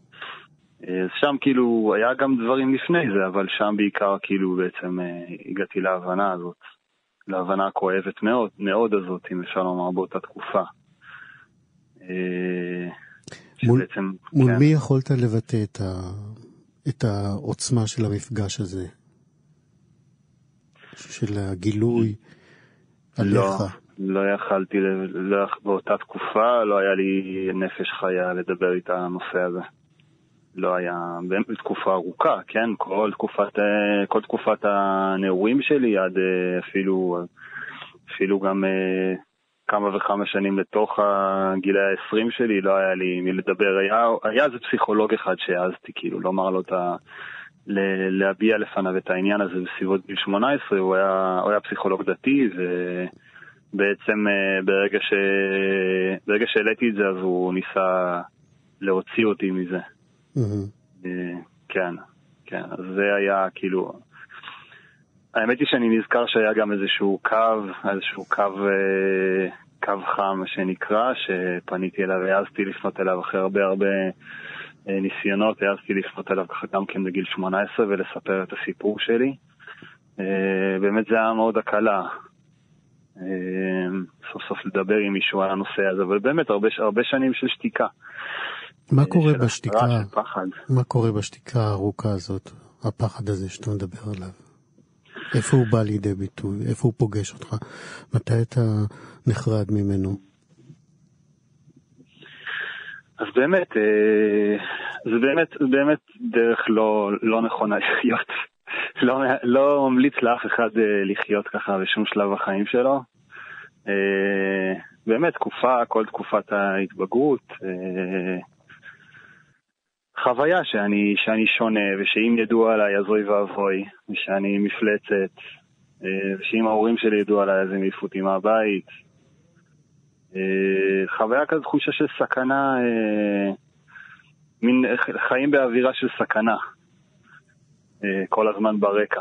[SPEAKER 7] אז שם כאילו, היה גם דברים לפני זה, אבל שם בעיקר כאילו בעצם אה, הגעתי להבנה הזאת. להבנה הכואבת מאוד, מאוד הזאת, אם אפשר לומר, באותה תקופה.
[SPEAKER 3] אה, מול, שבעצם, מול כן. מי יכולת לבטא את, ה, את העוצמה של המפגש הזה? של הגילוי עליך?
[SPEAKER 7] לא, לא יכלתי, לא, באותה תקופה לא היה לי נפש חיה לדבר איתה על הנושא הזה. לא היה, תקופה ארוכה, כן? כל תקופת, אה, כל תקופת הנעורים שלי, עד אה, אפילו, אפילו גם אה, כמה וכמה שנים לתוך הגילי ה-20 שלי, לא היה לי מי לדבר. היה, היה איזה פסיכולוג אחד שהעזתי, כאילו, לומר לו את ה... להביע לפניו את העניין הזה בסביבות גיל 18, הוא היה, הוא היה פסיכולוג דתי, ובעצם ברגע, ש... ברגע שהעליתי את זה, אז הוא ניסה להוציא אותי מזה. אה, כן, כן, אז זה היה כאילו... האמת היא שאני נזכר שהיה גם איזשהו קו, איזשהו קו, אה, קו חם, שנקרא, שפניתי אליו, העזתי לפנות אליו אחרי הרבה הרבה אה, ניסיונות, העזתי לפנות אליו ככה גם כן בגיל 18 ולספר את הסיפור שלי. באמת זה היה מאוד הקלה. סוף סוף לדבר עם מישהו על הנושא הזה, אבל באמת הרבה, הרבה שנים של שתיקה.
[SPEAKER 3] מה קורה בשתיקה? מה קורה בשתיקה הארוכה הזאת, הפחד הזה שאתה מדבר עליו? איפה הוא בא לידי ביטוי? איפה הוא פוגש אותך? מתי אתה נחרד ממנו?
[SPEAKER 7] אז באמת, אה, זה באמת, באמת דרך לא, לא נכונה לחיות, לא, לא ממליץ לאף אחד לחיות ככה בשום שלב בחיים שלו. באמת, תקופה, כל תקופת ההתבגרות, חוויה שאני, שאני שונה, ושאם ידעו עליי אז אוי ואבוי, ושאני מפלצת, ושאם ההורים שלי ידעו עליי אז הם יעיפו אותי מהבית. חוויה כזו תחושה של סכנה, מין חיים באווירה של סכנה, כל הזמן ברקע.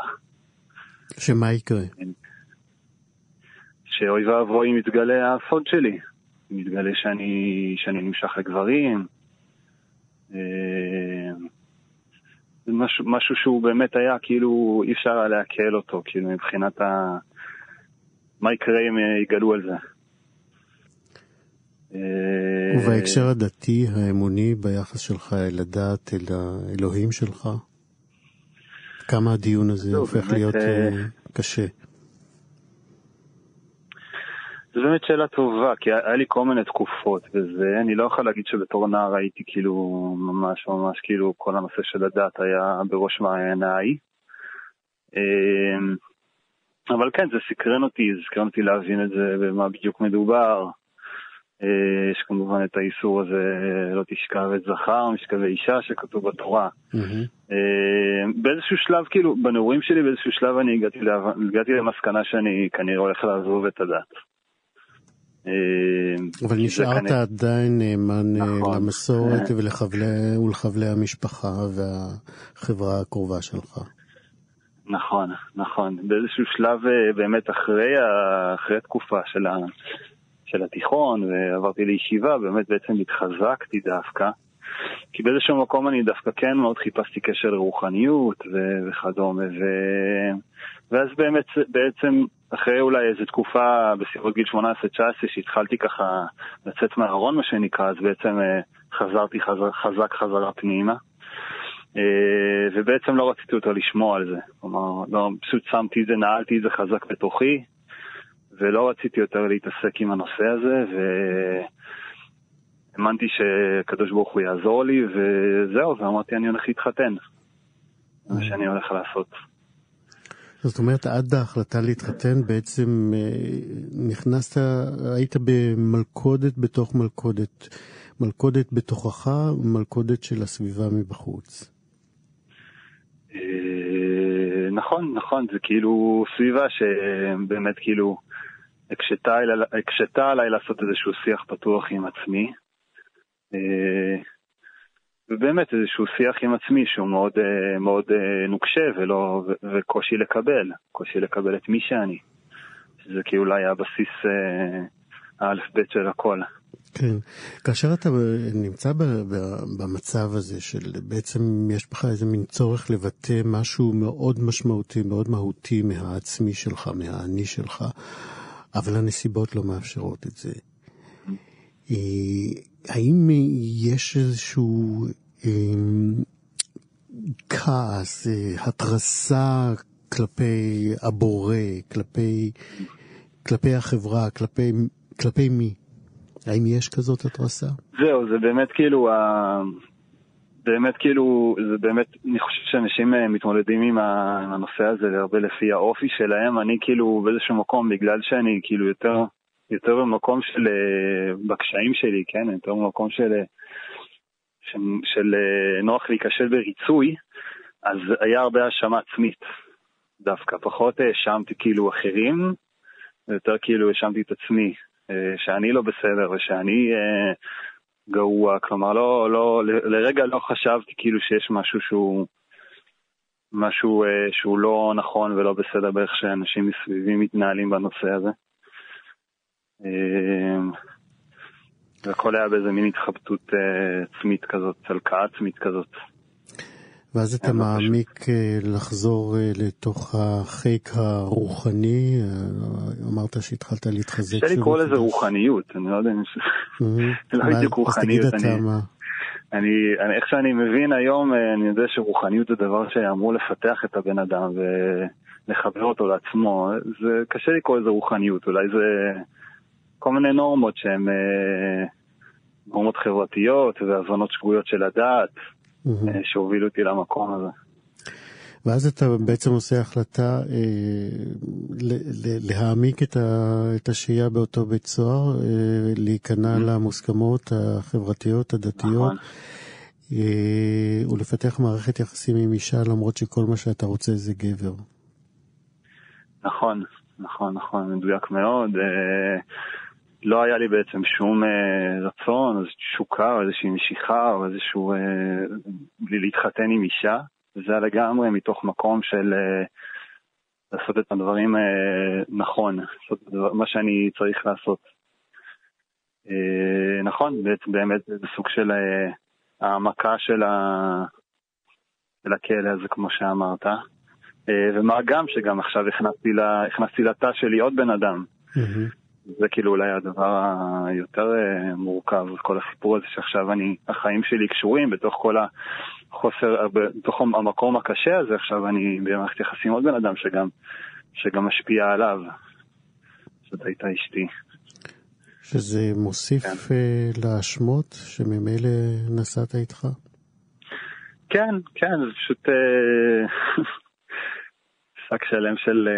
[SPEAKER 3] שמה יקרה?
[SPEAKER 7] שאוי ואבוי אם יתגלה הסוד שלי, אם יתגלה שאני, שאני נמשך לגברים. זה משהו, משהו שהוא באמת היה, כאילו אי אפשר היה לעכל אותו, כאילו מבחינת ה... מה יקרה אם יגלו על זה.
[SPEAKER 3] ובהקשר הדתי, האמוני, ביחס שלך אל הדת, אל האלוהים שלך? כמה הדיון הזה הופך להיות קשה?
[SPEAKER 7] זו באמת שאלה טובה, כי היה לי כל מיני תקופות וזה, אני לא יכול להגיד שבתור נער הייתי כאילו ממש ממש כאילו כל הנושא של הדת היה בראש מעייניי. אבל כן, זה סקרן אותי, זה סקרן אותי להבין את זה, במה בדיוק מדובר. יש כמובן את האיסור הזה, לא תשכב את זכר, משכבי אישה, שכתוב בתורה. Mm-hmm. באיזשהו שלב, כאילו, בנעורים שלי, באיזשהו שלב אני הגעתי, לה, הגעתי למסקנה שאני כנראה הולך לעזוב את הדת.
[SPEAKER 3] אבל נשארת כנראה... עדיין נאמן נכון. למסורת ולחבלי, ולחבלי המשפחה והחברה הקרובה שלך.
[SPEAKER 7] נכון, נכון. באיזשהו שלב באמת אחרי, אחרי התקופה של ה... של התיכון, ועברתי לישיבה, באמת בעצם התחזקתי דווקא. כי באיזשהו מקום אני דווקא כן מאוד חיפשתי קשר לרוחניות ו- וכדומה, ו- ואז באמת בעצם אחרי אולי איזו תקופה בסביבות גיל 18-19 שהתחלתי ככה לצאת מהארון מה שנקרא, אז בעצם אה, חזרתי חזר, חזק חזרה פנימה. אה, ובעצם לא רציתי יותר לשמוע על זה, כלומר, לא, פשוט שמתי את זה, נעלתי את זה חזק בתוכי, ולא רציתי יותר להתעסק עם הנושא הזה, והאמנתי שקדוש ברוך הוא יעזור לי, וזהו, ואמרתי, אני הולך להתחתן. זה מה שאני הולך לעשות.
[SPEAKER 3] זאת אומרת, עד ההחלטה להתחתן בעצם אה, נכנסת, היית במלכודת בתוך מלכודת. מלכודת בתוכך, מלכודת של הסביבה מבחוץ.
[SPEAKER 7] אה, נכון, נכון, זה כאילו סביבה שבאמת כאילו הקשתה, הקשתה עליי לעשות איזשהו שיח פתוח עם עצמי. אה, ובאמת איזשהו שיח עם עצמי שהוא מאוד, אה, מאוד אה, נוקשה ולא, וקושי לקבל, קושי לקבל את מי שאני. שזה כאילו אולי הבסיס האלף-בית של הכל.
[SPEAKER 3] כן, כאשר אתה נמצא במצב הזה של בעצם יש בך איזה מין צורך לבטא משהו מאוד משמעותי, מאוד מהותי מהעצמי שלך, מהאני שלך, אבל הנסיבות לא מאפשרות את זה. האם יש איזשהו כעס, התרסה כלפי הבורא, כלפי, כלפי החברה, כלפי, כלפי מי? האם יש כזאת התרסה?
[SPEAKER 7] זהו, זה באמת כאילו, באמת כאילו, זה באמת, אני חושב שאנשים אה, מתמודדים עם הנושא הזה הרבה לפי האופי שלהם. אני כאילו באיזשהו מקום, בגלל שאני כאילו יותר, יותר במקום של, אה, בקשיים שלי, כן? יותר במקום של, אה, של, של נוח להיכשל בריצוי, אז היה הרבה האשמה עצמית דווקא. פחות האשמתי כאילו אחרים, יותר כאילו האשמתי את עצמי, שאני לא בסדר ושאני גרוע, כלומר לא, לא, לרגע לא חשבתי כאילו שיש משהו שהוא, משהו אה, שהוא לא נכון ולא בסדר באיך שאנשים מסביבי מתנהלים בנושא הזה. אה, והכל היה באיזה מין התחבטות אה, עצמית כזאת, צלקה עצמית כזאת.
[SPEAKER 3] ואז אתה מעמיק אה, לחזור אה, לתוך החיק הרוחני, אמרת שהתחלת להתחזק.
[SPEAKER 7] קשה לקרוא לזה רוחניות, אני לא יודע לא בדיוק רוחניות. אז תגיד אתה מה. אני, אני, איך שאני מבין היום, אני יודע שרוחניות זה דבר שאמור לפתח את הבן אדם ולחבר אותו לעצמו. זה קשה לקרוא לזה רוחניות, אולי זה כל מיני נורמות שהן נורמות חברתיות והבנות שגויות של הדת. mm-hmm. שהובילו אותי למקום הזה.
[SPEAKER 3] ואז אתה בעצם עושה החלטה אה, להעמיק את, ה, את השהייה באותו בית סוהר, אה, להיכנע mm-hmm. למוסכמות החברתיות, הדתיות, נכון. אה, ולפתח מערכת יחסים עם אישה למרות שכל מה שאתה רוצה זה גבר.
[SPEAKER 7] נכון, נכון, נכון, מדויק מאוד. אה, לא היה לי בעצם שום אה, רצון, איזושהי תשוקה או איזושהי משיכה או איזשהו... אה, להתחתן עם אישה. זה היה לגמרי מתוך מקום של אה, לעשות את הדברים אה, נכון, לעשות הדבר, מה שאני צריך לעשות. אה, נכון, באמת זה סוג של אה, העמקה של, ה... של הכלא הזה, כמו שאמרת. אה, ומה גם שגם עכשיו לה, הכנסתי לתא שלי עוד בן אדם. Mm-hmm. זה כאילו אולי הדבר היותר אה, מורכב, כל הסיפור הזה שעכשיו אני, החיים שלי קשורים בתוך כל החוסר, בתוך המקום הקשה הזה, עכשיו אני במערכת יחסים עוד בן אדם שגם, שגם משפיע עליו. זאת הייתה אשתי.
[SPEAKER 3] שזה מוסיף כן. אה, להאשמות שממילא נסעת איתך?
[SPEAKER 7] כן, כן, זה פשוט... שק שלם של uh,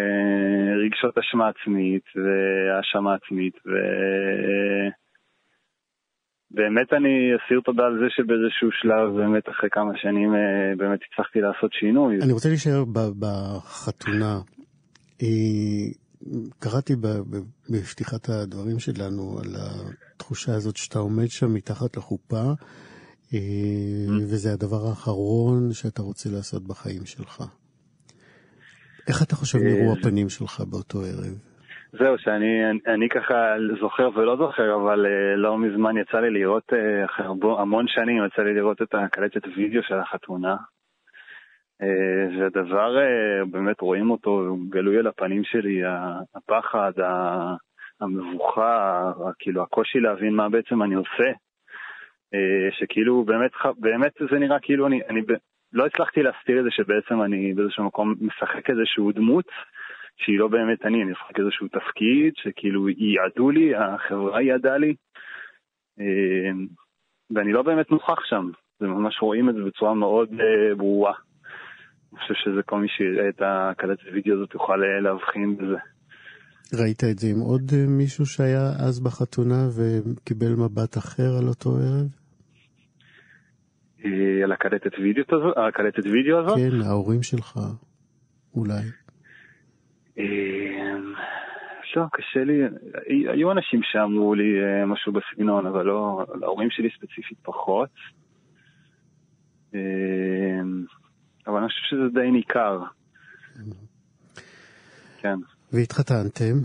[SPEAKER 7] רגשות אשמה עצמית והאשמה עצמית, ובאמת אני אסיר תודה על זה שבאיזשהו שלב, באמת אחרי כמה שנים, uh, באמת הצלחתי לעשות שינוי.
[SPEAKER 3] אני רוצה להישאר בחתונה. אה, קראתי בפתיחת הדברים שלנו על התחושה הזאת שאתה עומד שם מתחת לחופה, mm. וזה הדבר האחרון שאתה רוצה לעשות בחיים שלך. איך אתה חושב נראו אה, הפנים שלך באותו ערב?
[SPEAKER 7] זהו, שאני אני, אני ככה זוכר ולא זוכר, אבל uh, לא מזמן יצא לי לראות, uh, אחרי המון שנים יצא לי לראות את הקלטת וידאו של החתונה. Uh, והדבר, uh, באמת רואים אותו גלוי על הפנים שלי, הפחד, המבוכה, כאילו הקושי להבין מה בעצם אני עושה. שכאילו באמת, באמת זה נראה כאילו אני, אני לא הצלחתי להסתיר את זה שבעצם אני באיזשהו מקום משחק איזשהו דמות שהיא לא באמת אני, אני משחק איזשהו תפקיד שכאילו ייעדו לי, החברה ייעדה לי, אמ, ואני לא באמת נוכח שם, זה ממש רואים את זה בצורה מאוד אה, ברורה. אני חושב שזה כל מי שיראה את הקלטת וידאו הזאת יוכל אה, להבחין בזה.
[SPEAKER 3] ראית את זה עם עוד אה, מישהו שהיה אז בחתונה וקיבל מבט אחר על אותו ערב?
[SPEAKER 7] על הקלטת וידאו הזאת? הקלטת וידאו הזאת?
[SPEAKER 3] כן, ההורים שלך, אולי.
[SPEAKER 7] אמ, לא, קשה לי, היו אנשים שאמרו לי אה, משהו בסגנון, אבל לא, להורים שלי ספציפית פחות. אבל אני חושב שזה די ניכר. כן.
[SPEAKER 3] והתחתנתם,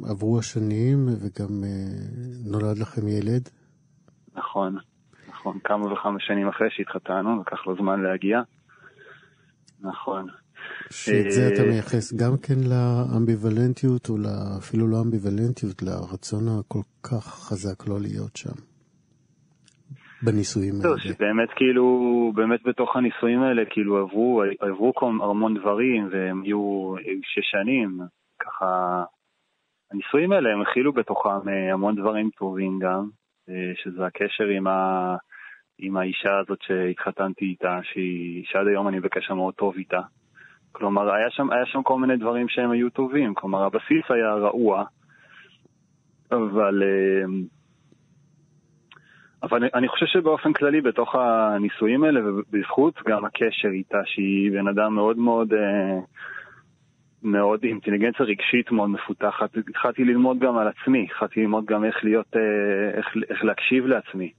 [SPEAKER 3] ועברו השנים, וגם אה, נולד לכם ילד.
[SPEAKER 7] נכון. נכון, כמה וכמה שנים אחרי שהתחתנו, לקח לו זמן להגיע. נכון.
[SPEAKER 3] שאת זה אתה מייחס גם כן לאמביוולנטיות, או אפילו לא אמביוולנטיות, לרצון הכל כך חזק לא להיות שם. בנישואים האלה.
[SPEAKER 7] שבאמת כאילו, באמת בתוך הנישואים האלה, כאילו עברו, עברו המון דברים, והם היו שש שנים, ככה, הנישואים האלה הם הכילו בתוכם אה, המון דברים טובים גם, אה, שזה הקשר עם, ה, עם האישה הזאת שהתחתנתי איתה, שהיא, שעד היום אני בקשר מאוד טוב איתה. כלומר, היה שם, היה שם כל מיני דברים שהם היו טובים, כלומר, הבסיס היה רעוע, אבל, אה, אבל אני חושב שבאופן כללי בתוך הנישואים האלה, ובזכות גם הקשר איתה, שהיא בן אדם מאוד מאוד, אה, מאוד אינטליגנציה רגשית מאוד מפותחת, התחלתי ללמוד גם על עצמי, התחלתי ללמוד גם איך להיות, איך, איך להקשיב לעצמי.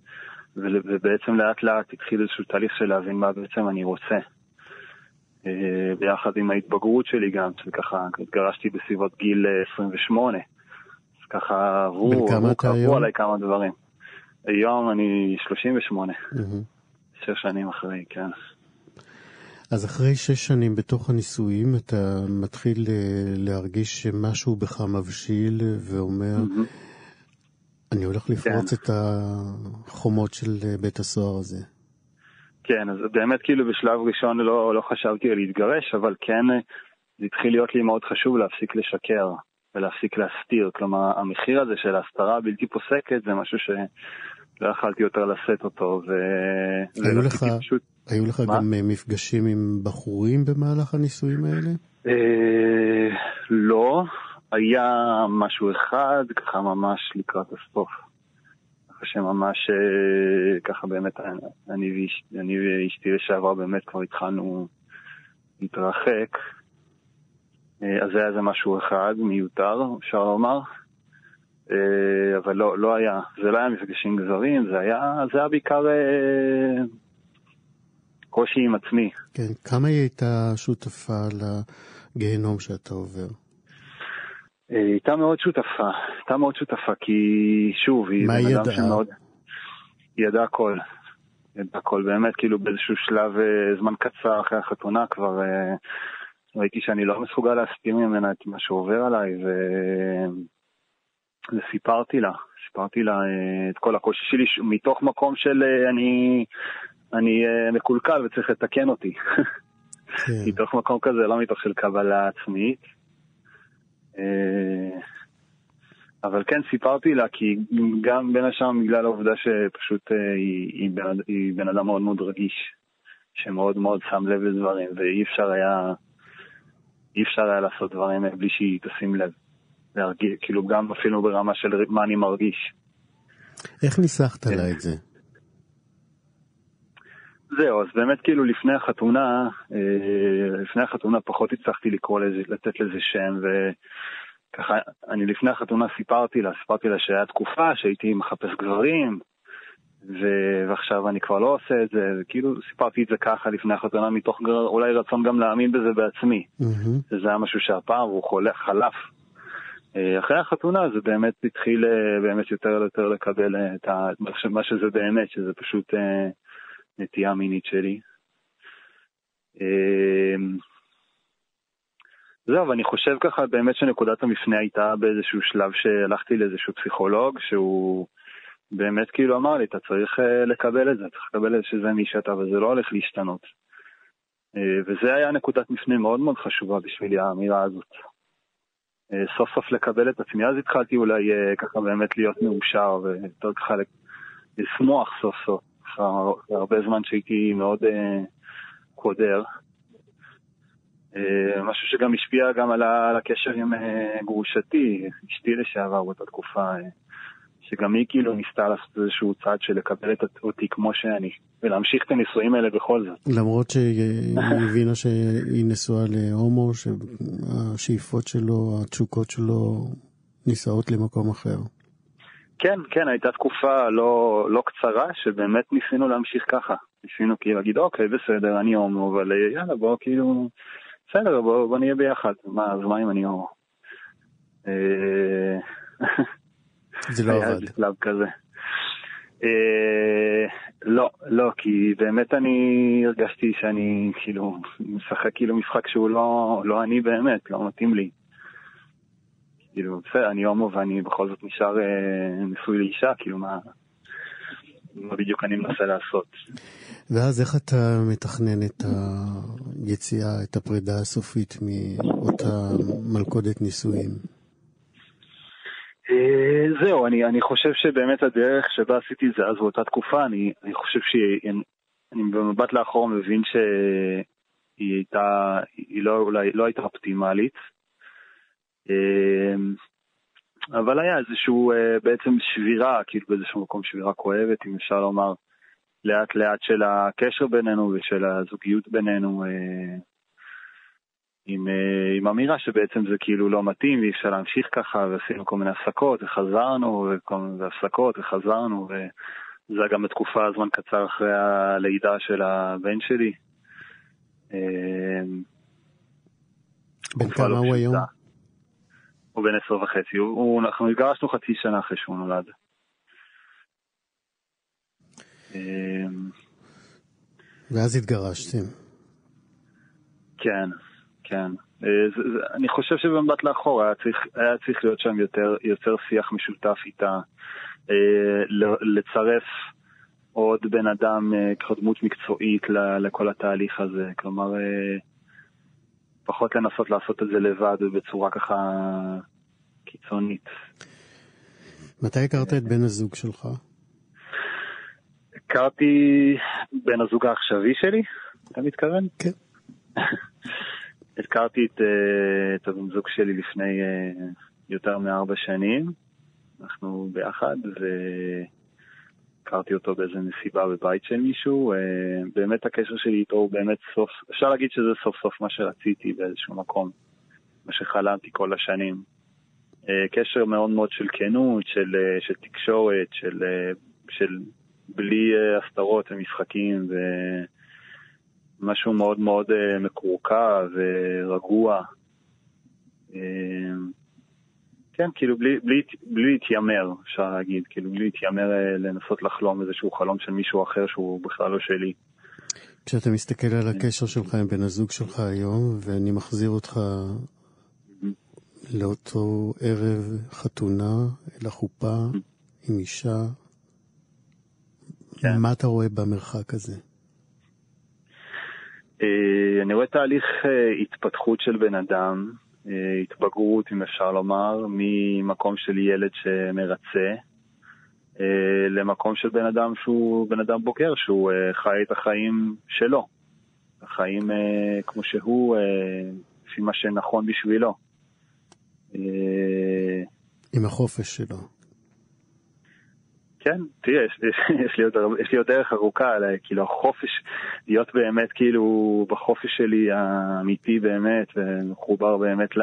[SPEAKER 7] ובעצם לאט לאט התחיל איזשהו תהליך של להבין מה בעצם אני רוצה. אה, ביחד עם ההתבגרות שלי גם, שככה התגרשתי בסביבות גיל 28. אה, אז ככה עברו, עברו עליי כמה דברים. היום אני 38, שש שנים אחרי, כן.
[SPEAKER 3] אז אחרי שש שנים בתוך הנישואים, אתה מתחיל אה, להרגיש שמשהו בך מבשיל ואומר, mm-hmm. אני הולך לפרוץ כן. את החומות של אה, בית הסוהר הזה.
[SPEAKER 7] כן, אז באמת כאילו בשלב ראשון לא, לא חשבתי על להתגרש, אבל כן אה, זה התחיל להיות לי מאוד חשוב להפסיק לשקר ולהפסיק להסתיר. כלומר, המחיר הזה של ההסתרה הבלתי פוסקת זה משהו שלא לא יכלתי יותר לשאת אותו, ו...
[SPEAKER 3] היו לך, פשוט... היו לך מה? גם מפגשים עם בחורים במהלך הנישואים האלה?
[SPEAKER 7] אה, לא, היה משהו אחד, ככה ממש לקראת הסוף. ככה שממש, אה, ככה באמת, אני ואשתי לשעבר באמת כבר התחלנו להתרחק. אה, אז זה היה איזה משהו אחד, מיותר, אפשר לומר. אה, אבל לא, לא היה, זה לא היה מפגשים גזרים, זה היה, זה היה בעיקר אה, קושי עם עצמי.
[SPEAKER 3] כן, כמה היא הייתה שותפה לגיהנום שאתה עובר?
[SPEAKER 7] היא הייתה מאוד שותפה, הייתה מאוד שותפה, כי שוב, היא
[SPEAKER 3] בן אדם שמאוד...
[SPEAKER 7] היא ידעה הכל. ידעה הכל, באמת, כאילו באיזשהו שלב, זמן קצר אחרי החתונה כבר... ראיתי שאני לא מסוגל להסתיר ממנה את מה שעובר עליי, ו... וסיפרתי לה, סיפרתי לה אה, את כל הקושי שלי, מתוך מקום של אה, אני, אני אה, מקולקל וצריך לתקן אותי. כן. מתוך מקום כזה, לא מתוך של קבלה עצמית. אבל כן, סיפרתי לה, כי גם בין השאר בגלל העובדה שפשוט היא, היא, בן, היא בן אדם מאוד מאוד רגיש, שמאוד מאוד שם לב לדברים, ואי אפשר היה... אי אפשר היה לעשות דברים בלי שהיא תשים לב. להרגיש, כאילו גם אפילו ברמה של מה אני מרגיש.
[SPEAKER 3] איך ניסחת לה את זה?
[SPEAKER 7] זהו, אז באמת כאילו לפני החתונה, אה, לפני החתונה פחות הצלחתי לקרוא לזה, לתת לזה שם, וככה, אני לפני החתונה סיפרתי לה, סיפרתי לה שהיה תקופה שהייתי מחפש גברים, ו- ועכשיו אני כבר לא עושה את זה, וכאילו סיפרתי את זה ככה לפני החתונה מתוך אולי רצון גם להאמין בזה בעצמי. Mm-hmm. שזה היה משהו שהפעם הוא חולף, חלף. אה, אחרי החתונה זה באמת התחיל אה, באמת יותר ויותר לקבל את ה... מה שזה באמת, שזה פשוט נטייה מינית שלי. זהו, ואני חושב ככה באמת שנקודת המפנה הייתה באיזשהו שלב שהלכתי לאיזשהו פסיכולוג שהוא... באמת כאילו אמר לי, אתה צריך uh, לקבל את זה, צריך לקבל את זה שזה מי שאתה, וזה לא הולך להשתנות. Uh, וזה היה נקודת מפנה מאוד מאוד חשובה בשבילי, האמירה הזאת. Uh, סוף סוף לקבל את עצמי, אז התחלתי אולי ככה באמת להיות מאושר, ויותר ככה לשמוח סוף סוף, אחרי הרבה זמן שהייתי מאוד uh, קודר. Uh, משהו שגם השפיע גם על הקשר עם uh, גרושתי, אשתי לשעבר באותה תקופה. שגם היא כאילו ניסתה לעשות איזשהו צעד של לקבל את אותי כמו שאני, ולהמשיך את הנישואים האלה בכל זאת.
[SPEAKER 3] למרות שהיא הבינה שהיא נשואה להומו, שהשאיפות שלו, התשוקות שלו, נישאות למקום אחר.
[SPEAKER 7] כן, כן, הייתה תקופה לא, לא קצרה שבאמת ניסינו להמשיך ככה. ניסינו כאילו להגיד, אוקיי, בסדר, אני הומו, אבל יאללה, בוא כאילו, בסדר, בוא, בוא נהיה ביחד. מה, אז מה אם אני הומו? אה,
[SPEAKER 3] זה לא עבד.
[SPEAKER 7] בשלב כזה. אה, לא, לא, כי באמת אני הרגשתי שאני כאילו משחק כאילו משחק שהוא לא, לא אני באמת, לא מתאים לי. כאילו, בסדר, אני הומו ואני בכל זאת נשאר אה, נשוי לאישה, כאילו מה, מה בדיוק אני מנסה לעשות.
[SPEAKER 3] ואז איך אתה מתכנן את היציאה, את הפרידה הסופית מאותה מלכודת נישואים?
[SPEAKER 7] אה, זהו, אני, אני חושב שבאמת הדרך שבה עשיתי את זה אז באותה תקופה, אני, אני חושב שאני במבט לאחור מבין שהיא הייתה, היא לא, אולי לא הייתה אופטימלית. אה, אבל היה איזשהו אה, בעצם שבירה, כאילו באיזשהו מקום שבירה כואבת, אם אפשר לומר, לאט לאט של הקשר בינינו ושל הזוגיות בינינו. עם, אה, עם אמירה שבעצם זה כאילו לא מתאים ואי אפשר להמשיך ככה ועשינו כל מיני הפסקות וחזרנו וכל מיני הפסקות וחזרנו וזה היה גם בתקופה זמן קצר אחרי הלידה של הבן שלי.
[SPEAKER 3] אה, בן כמה הוא היום?
[SPEAKER 7] הוא בן עשר וחצי, הוא, הוא, אנחנו התגרשנו חצי שנה אחרי שהוא נולד.
[SPEAKER 3] אה, ואז התגרשתם.
[SPEAKER 7] כן. כן. אה, זה, זה, אני חושב שבמבט לאחור היה צריך, היה צריך להיות שם יותר, יותר שיח משותף איתה, אה, לצרף עוד בן אדם אה, כדמות מקצועית לכל התהליך הזה, כלומר, פחות לנסות לעשות את זה לבד ובצורה ככה קיצונית.
[SPEAKER 3] מתי הכרת את בן הזוג שלך?
[SPEAKER 7] הכרתי בן הזוג העכשווי שלי, אתה מתכוון?
[SPEAKER 3] כן.
[SPEAKER 7] הכרתי את, אה, את הבן זוג שלי לפני אה, יותר מארבע שנים. אנחנו ביחד, והכרתי אותו באיזה מסיבה בבית של מישהו. אה, באמת הקשר שלי איתו הוא באמת סוף, אפשר להגיד שזה סוף סוף מה שרציתי באיזשהו מקום, מה שחלמתי כל השנים. קשר מאוד מאוד של כנות, של, של תקשורת, של, של בלי הסתרות ומשחקים, ומשהו מאוד מאוד מקורקע ורגוע. כן, כאילו בלי, בלי, בלי להתיימר, אפשר להגיד, כאילו בלי להתיימר אה, לנסות לחלום איזשהו חלום של מישהו אחר שהוא בכלל לא שלי.
[SPEAKER 3] כשאתה מסתכל על הקשר שלך עם בן הזוג שלך היום, ואני מחזיר אותך לאותו ערב חתונה, אל החופה, עם אישה, כן. מה אתה רואה במרחק הזה?
[SPEAKER 7] אה, אני רואה תהליך אה, התפתחות של בן אדם, התבגרות, אם אפשר לומר, ממקום של ילד שמרצה אה, למקום של בן אדם שהוא בן אדם בוגר, שהוא אה, חי את החיים שלו. החיים כמו שהוא, לפי מה שנכון בשבילו.
[SPEAKER 3] עם החופש שלו.
[SPEAKER 7] כן, תראה, יש, יש, יש, לי עוד, יש לי עוד דרך ארוכה, כאילו החופש, להיות באמת כאילו בחופש שלי האמיתי באמת, ומחובר באמת ל,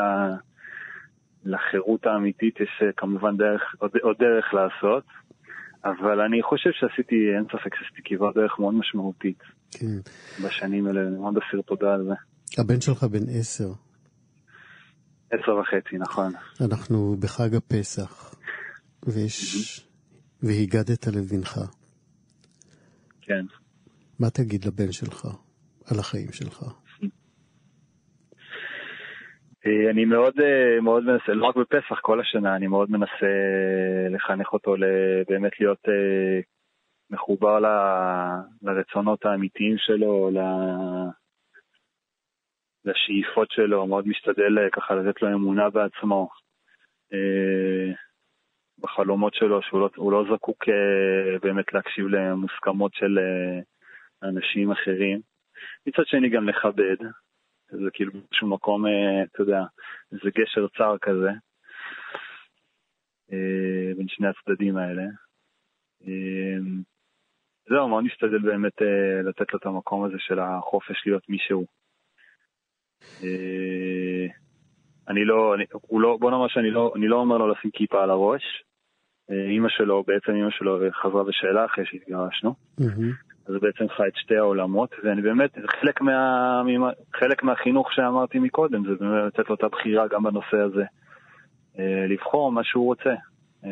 [SPEAKER 7] לחירות האמיתית, יש אה, כמובן דרך, עוד, עוד דרך לעשות, אבל אני חושב שעשיתי, אין ספק שעשיתי כברת דרך מאוד משמעותית כן. בשנים האלה, אני מאוד אסיר תודה על זה.
[SPEAKER 3] הבן שלך בן עשר.
[SPEAKER 7] עשר וחצי, נכון.
[SPEAKER 3] אנחנו בחג הפסח, ויש... Mm-hmm. והגדת לבנך.
[SPEAKER 7] כן.
[SPEAKER 3] מה תגיד לבן שלך על החיים שלך?
[SPEAKER 7] אה, אני מאוד אה, מאוד מנסה, לא רק בפסח, כל השנה, אני מאוד מנסה לחנך אותו באמת להיות אה, מחובר ל, לרצונות האמיתיים שלו, לשאיפות שלו, מאוד משתדל ככה לתת לו אמונה בעצמו. בחלומות שלו, שהוא לא, לא זקוק uh, באמת להקשיב למוסכמות של uh, אנשים אחרים. מצד שני גם לכבד, זה כאילו באיזשהו מקום, uh, אתה יודע, זה גשר צר כזה בין שני הצדדים האלה. זהו, מאוד נשתדל באמת לתת לו את המקום הזה של החופש להיות מישהו. Uh, אני לא, אני, הוא לא, בוא נאמר שאני לא, אני לא אומר לו לשים כיפה על הראש, אימא שלו, בעצם אימא שלו חזרה בשאלה אחרי שהתגרשנו. אז בעצם חי את שתי העולמות, ואני באמת, חלק, מה, חלק מהחינוך שאמרתי מקודם, זה באמת לתת לו את הבחירה גם בנושא הזה. אה, לבחור מה שהוא רוצה. אה,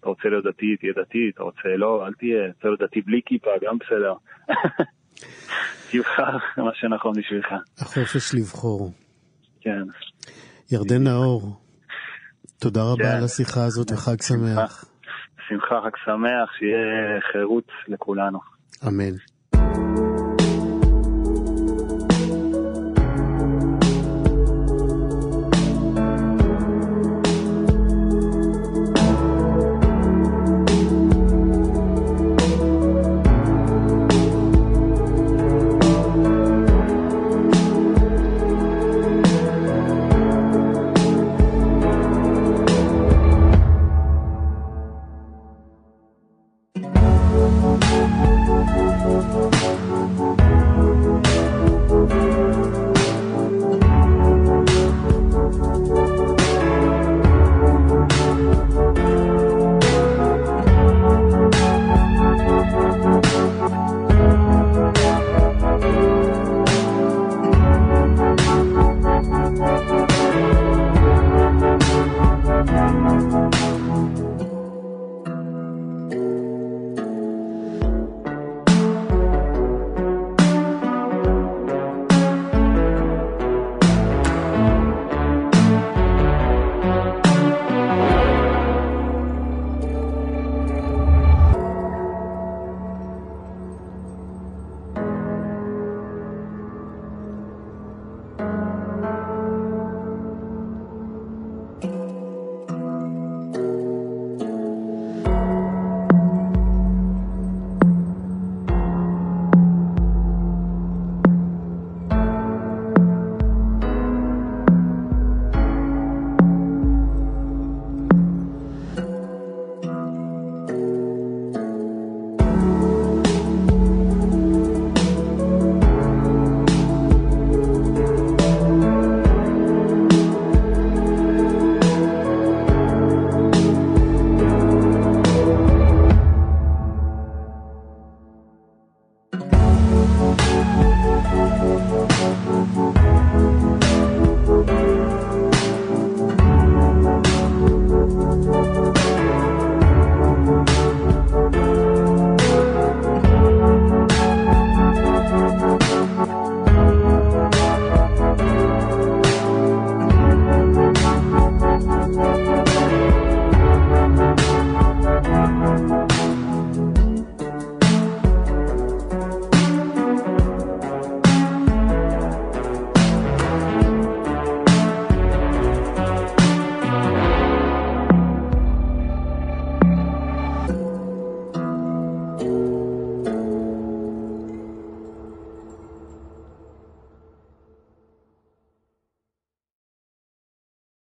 [SPEAKER 7] אתה רוצה להיות דתי, תהיה דתי, אתה רוצה לא, אל תהיה, אתה רוצה להיות דתי בלי כיפה, גם בסדר. תבחר מה שנכון בשבילך.
[SPEAKER 3] החופש לבחור.
[SPEAKER 7] כן.
[SPEAKER 3] ירדן נאור, תודה רבה כן. על השיחה הזאת וחג שמח.
[SPEAKER 7] שמחה, חג שמח, שיהיה חירות לכולנו.
[SPEAKER 3] אמן.